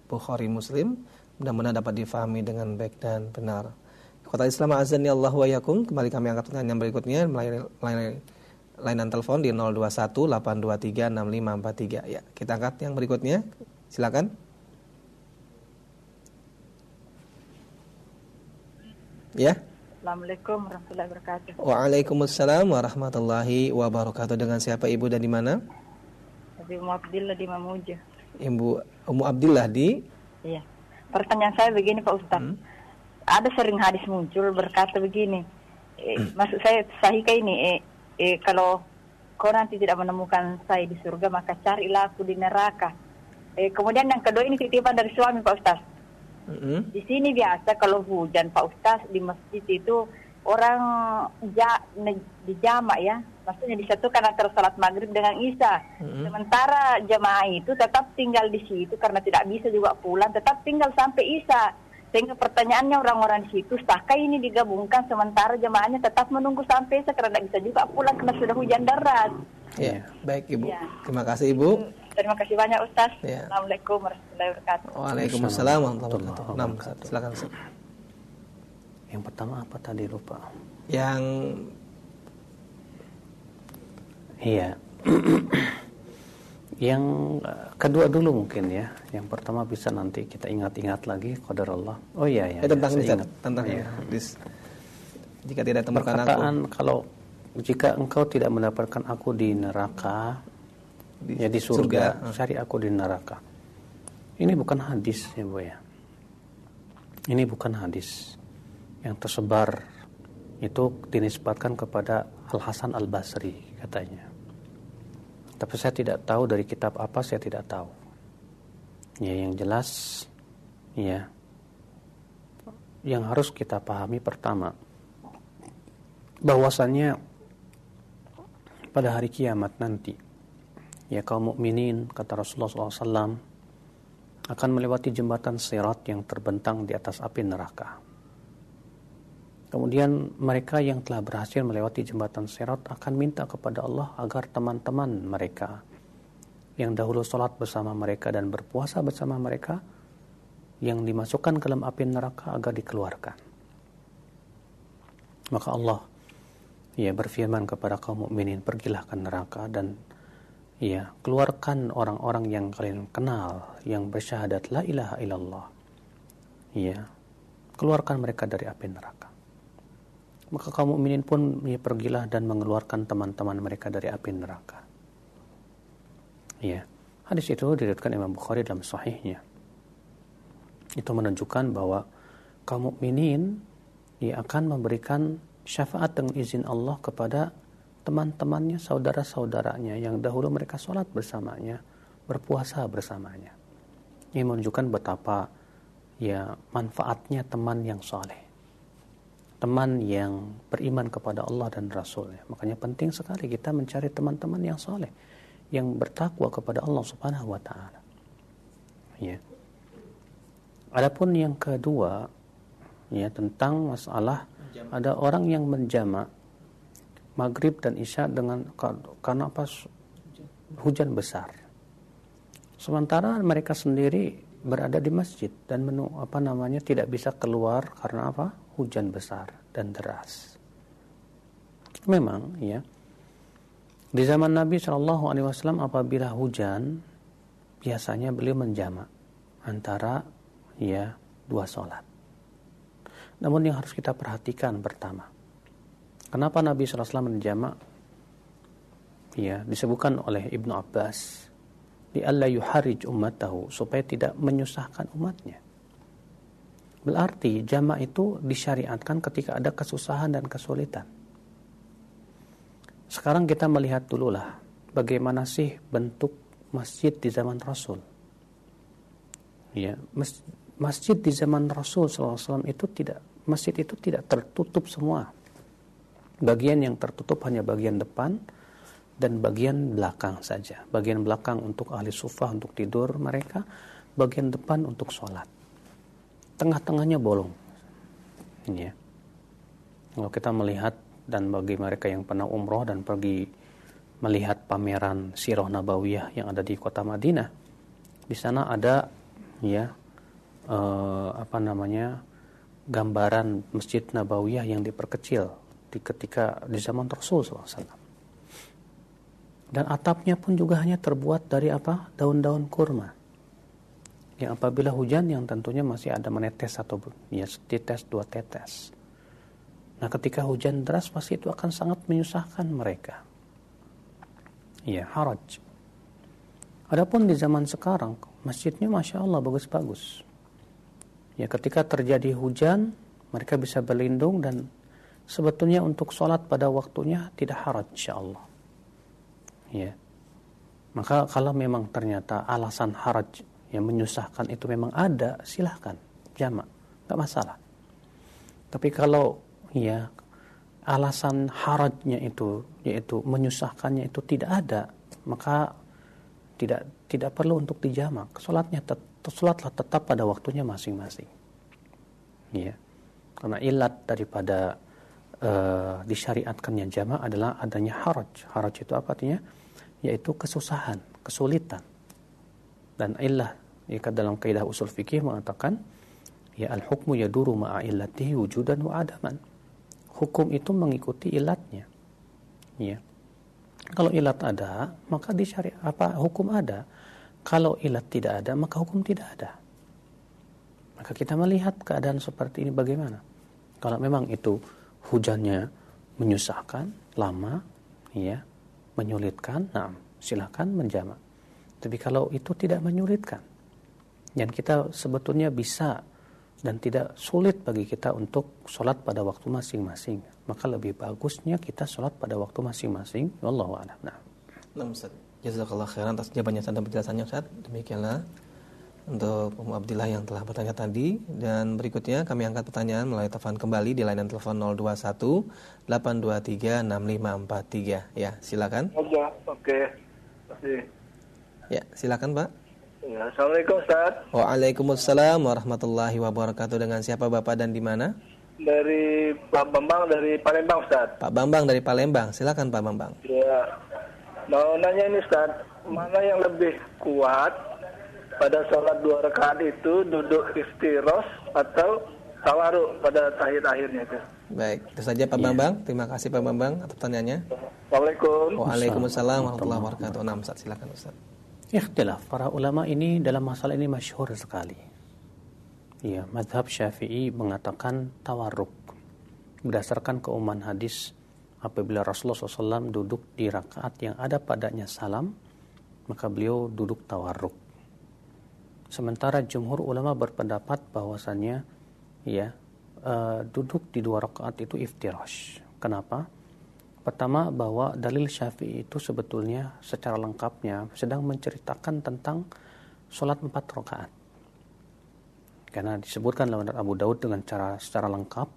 Bukhari Muslim. Mudah-mudahan dapat difahami dengan baik dan benar. Kota Islam azan ya Allah wa yakum. Kembali kami angkat pertanyaan berikutnya melalui lainan telepon di 021 823 6543. Ya, kita angkat yang berikutnya. Silakan. Ya. Assalamualaikum warahmatullahi wabarakatuh. Waalaikumsalam warahmatullahi wabarakatuh. Dengan siapa Ibu dan di mana? Ibu Abdillah di Mamuju. Ibu Umu Abdillah di Iya. Pertanyaan saya begini Pak Ustaz. Hmm? Ada sering hadis muncul berkata begini. Eh, hmm. Maksud saya sahih ini eh, eh, kalau kau nanti tidak menemukan saya di surga maka carilah aku di neraka. Eh, kemudian yang kedua ini titipan dari suami Pak Ustaz. Mm-hmm. Di sini biasa kalau hujan Pak Ustaz di masjid itu orang ja, di jamak ya, maksudnya disatukan antara salat maghrib dengan isya. Mm-hmm. Sementara jemaah itu tetap tinggal di situ karena tidak bisa juga pulang, tetap tinggal sampai isya. Sehingga pertanyaannya orang-orang di situ, sahkah ini digabungkan sementara jemaahnya tetap menunggu sampai isya karena tidak bisa juga pulang karena sudah hujan deras. Ya, baik Ibu. Ya. Terima kasih Ibu. Terima kasih banyak Ustaz. Ya. Assalamualaikum warahmatullahi wabarakatuh. Waalaikumsalam warahmatullahi wabarakatuh. Silakan Ustaz. Yang pertama apa tadi lupa? Yang Iya. yang eh, kedua dulu mungkin ya. Yang pertama bisa nanti kita ingat-ingat lagi qadar Allah. Oh iya ya. ya tentang ya, ingat. tentang ya. Jika tidak temukan aku. kalau jika engkau tidak mendapatkan aku di neraka, di, ya di surga, surga, cari aku di neraka. Ini bukan hadis ya bu ya. Ini bukan hadis yang tersebar itu dinisbatkan kepada Al Hasan Al Basri katanya. Tapi saya tidak tahu dari kitab apa saya tidak tahu. Ya yang jelas ya yang harus kita pahami pertama bahwasannya pada hari kiamat nanti ya kaum mukminin kata Rasulullah SAW akan melewati jembatan sirat yang terbentang di atas api neraka. Kemudian mereka yang telah berhasil melewati jembatan sirat akan minta kepada Allah agar teman-teman mereka yang dahulu sholat bersama mereka dan berpuasa bersama mereka yang dimasukkan ke dalam api neraka agar dikeluarkan. Maka Allah ia berfirman kepada kaum mukminin pergilah ke neraka dan ia keluarkan orang-orang yang kalian kenal yang bersyahadat la ilaha illallah ia keluarkan mereka dari api neraka maka kaum mukminin pun ia pergilah dan mengeluarkan teman-teman mereka dari api neraka ya hadis itu diriwayatkan Imam Bukhari dalam sahihnya itu menunjukkan bahwa kaum mukminin ia akan memberikan syafaat dengan izin Allah kepada teman-temannya, saudara-saudaranya yang dahulu mereka sholat bersamanya, berpuasa bersamanya. Ini menunjukkan betapa ya manfaatnya teman yang soleh. Teman yang beriman kepada Allah dan Rasulnya. Makanya penting sekali kita mencari teman-teman yang soleh. Yang bertakwa kepada Allah subhanahu wa ta'ala. Ya. Adapun yang kedua, ya tentang masalah ada orang yang menjamak maghrib dan isya dengan karena apa hujan besar. Sementara mereka sendiri berada di masjid dan menu apa namanya tidak bisa keluar karena apa hujan besar dan deras. Memang ya di zaman Nabi Shallallahu Alaihi Wasallam apabila hujan biasanya beliau menjamak antara ya dua sholat. Namun yang harus kita perhatikan pertama, kenapa Nabi SAW menjamak? Ya, disebutkan oleh Ibnu Abbas di Allah yuharij ummatahu supaya tidak menyusahkan umatnya. Berarti jamak itu disyariatkan ketika ada kesusahan dan kesulitan. Sekarang kita melihat dululah bagaimana sih bentuk masjid di zaman Rasul. Ya, masjid di zaman Rasul SAW itu tidak masjid itu tidak tertutup semua. Bagian yang tertutup hanya bagian depan dan bagian belakang saja. Bagian belakang untuk ahli sufah untuk tidur mereka, bagian depan untuk sholat. Tengah-tengahnya bolong. Ini ya. Kalau kita melihat dan bagi mereka yang pernah umroh dan pergi melihat pameran Sirah Nabawiyah yang ada di kota Madinah, di sana ada ya eh, apa namanya gambaran Masjid Nabawiyah yang diperkecil di ketika di zaman Rasul SAW. Dan atapnya pun juga hanya terbuat dari apa? Daun-daun kurma. Yang apabila hujan yang tentunya masih ada menetes atau ya setetes dua tetes. Nah ketika hujan deras pasti itu akan sangat menyusahkan mereka. Ya haraj. Adapun di zaman sekarang masjidnya masya Allah bagus-bagus. Ya ketika terjadi hujan mereka bisa berlindung dan sebetulnya untuk sholat pada waktunya tidak haraj insya Allah ya maka kalau memang ternyata alasan haraj yang menyusahkan itu memang ada silahkan. Jamak nggak masalah. Tapi kalau ya alasan harajnya itu yaitu menyusahkannya itu tidak ada maka tidak tidak perlu untuk dijamak. Sholatnya tet, sholatlah tetap pada waktunya masing-masing. Ya. Karena ilat daripada uh, disyariatkannya jamak adalah adanya haraj. Haraj itu apa artinya? Yaitu kesusahan, kesulitan. Dan illah jika dalam kaidah usul fikih mengatakan ya al-hukmu yaduru ma'a illatihi wujudan wa adaman. Hukum itu mengikuti ilatnya. Ya. Kalau ilat ada, maka di apa hukum ada. Kalau ilat tidak ada, maka hukum tidak ada. Maka kita melihat keadaan seperti ini bagaimana. Kalau memang itu hujannya menyusahkan, lama, ya, menyulitkan, nah silakan menjamak. Tapi kalau itu tidak menyulitkan, dan kita sebetulnya bisa dan tidak sulit bagi kita untuk sholat pada waktu masing-masing, maka lebih bagusnya kita sholat pada waktu masing-masing. Wallahu a'lam. Nah. Nah, Ustaz. Jazakallah khairan atas jawabannya dan penjelasannya Ustaz. Demikianlah untuk Umu Abdillah yang telah bertanya tadi dan berikutnya kami angkat pertanyaan melalui telepon kembali di layanan telepon 021 823 6543 ya silakan oke oke kasih ya silakan Pak ya, Assalamualaikum Ustaz Waalaikumsalam warahmatullahi wabarakatuh dengan siapa Bapak dan di mana dari Pak Bambang dari Palembang Ustaz Pak Bambang dari Palembang silakan Pak Bambang ya mau nanya ini Ustaz mana yang lebih kuat pada sholat dua rakaat itu duduk istiros atau tawaruk pada tahiyat akhirnya itu. Baik, itu saja Pak ya. Bambang. Terima kasih Pak Bambang atas pertanyaannya. Waalaikumsalam. Waalaikumsalam warahmatullahi wabarakatuh. Nah, Ustaz, silakan Ustaz. Ikhtilaf para ulama ini dalam masalah ini masyhur sekali. Ya, madhab Syafi'i mengatakan tawarruk berdasarkan keumuman hadis apabila Rasulullah SAW duduk di rakaat yang ada padanya salam maka beliau duduk tawarruk Sementara jumhur ulama berpendapat bahwasannya ya uh, duduk di dua rakaat itu iftirash. Kenapa? Pertama bahwa dalil Syafi'i itu sebetulnya secara lengkapnya sedang menceritakan tentang sholat empat rakaat. Karena disebutkan dalam Abu Daud dengan cara secara lengkap.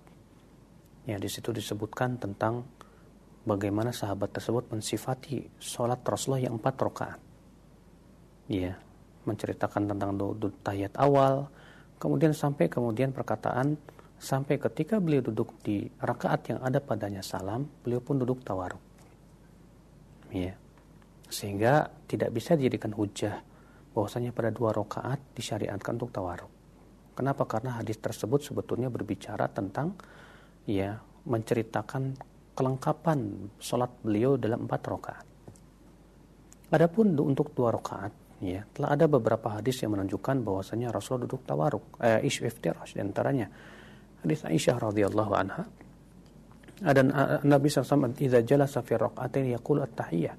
Ya di situ disebutkan tentang bagaimana sahabat tersebut mensifati sholat Rasulullah yang empat rakaat. Ya, menceritakan tentang tahiyat awal, kemudian sampai kemudian perkataan sampai ketika beliau duduk di rakaat yang ada padanya salam, beliau pun duduk tawaruk. Ya. Sehingga tidak bisa dijadikan hujah bahwasanya pada dua rakaat disyariatkan untuk tawaruk. Kenapa? Karena hadis tersebut sebetulnya berbicara tentang ya menceritakan kelengkapan sholat beliau dalam empat rakaat. Adapun untuk dua rakaat ya telah ada beberapa hadis yang menunjukkan bahwasanya Rasul duduk tawaruk eh, ish iftirash di antaranya hadis Aisyah radhiyallahu anha. Ada Nabi SAW idza jalasa fi raq'atain yaqul at-tahiyyah.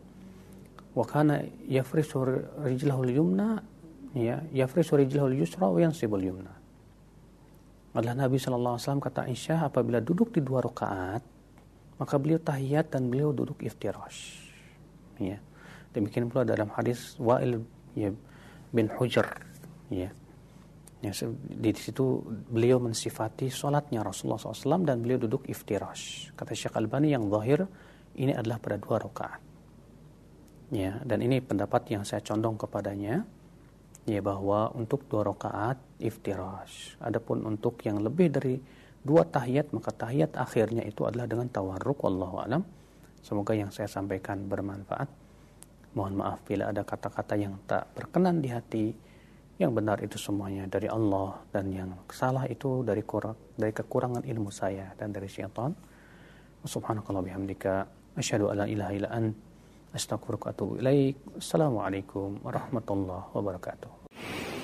Wa kana yafrisu rijlahu al-yumna ya yafrisu rijlahu al-yusra wa yansibu al-yumna. Adalah Nabi SAW kata Aisyah apabila duduk di dua rakaat maka beliau tahiyat dan beliau duduk iftirash. Ya. Demikian pula dalam hadis Wa'il ya bin Hujr ya Ya, di situ beliau mensifati sholatnya Rasulullah SAW dan beliau duduk iftirash. Kata Syekh Albani yang zahir ini adalah pada dua rakaat. Ya, dan ini pendapat yang saya condong kepadanya ya bahwa untuk dua rakaat iftirash. Adapun untuk yang lebih dari dua tahiyat maka tahiyat akhirnya itu adalah dengan tawarruk wallahu alam. Semoga yang saya sampaikan bermanfaat. Mohon maaf bila ada kata-kata yang tak berkenan di hati. Yang benar itu semuanya dari Allah dan yang salah itu dari kurang dari kekurangan ilmu saya dan dari syaitan. Subhanakallah bihamdika asyhadu alla ilaha illa ant Astagfirullahaladzim. Assalamualaikum warahmatullahi wabarakatuh.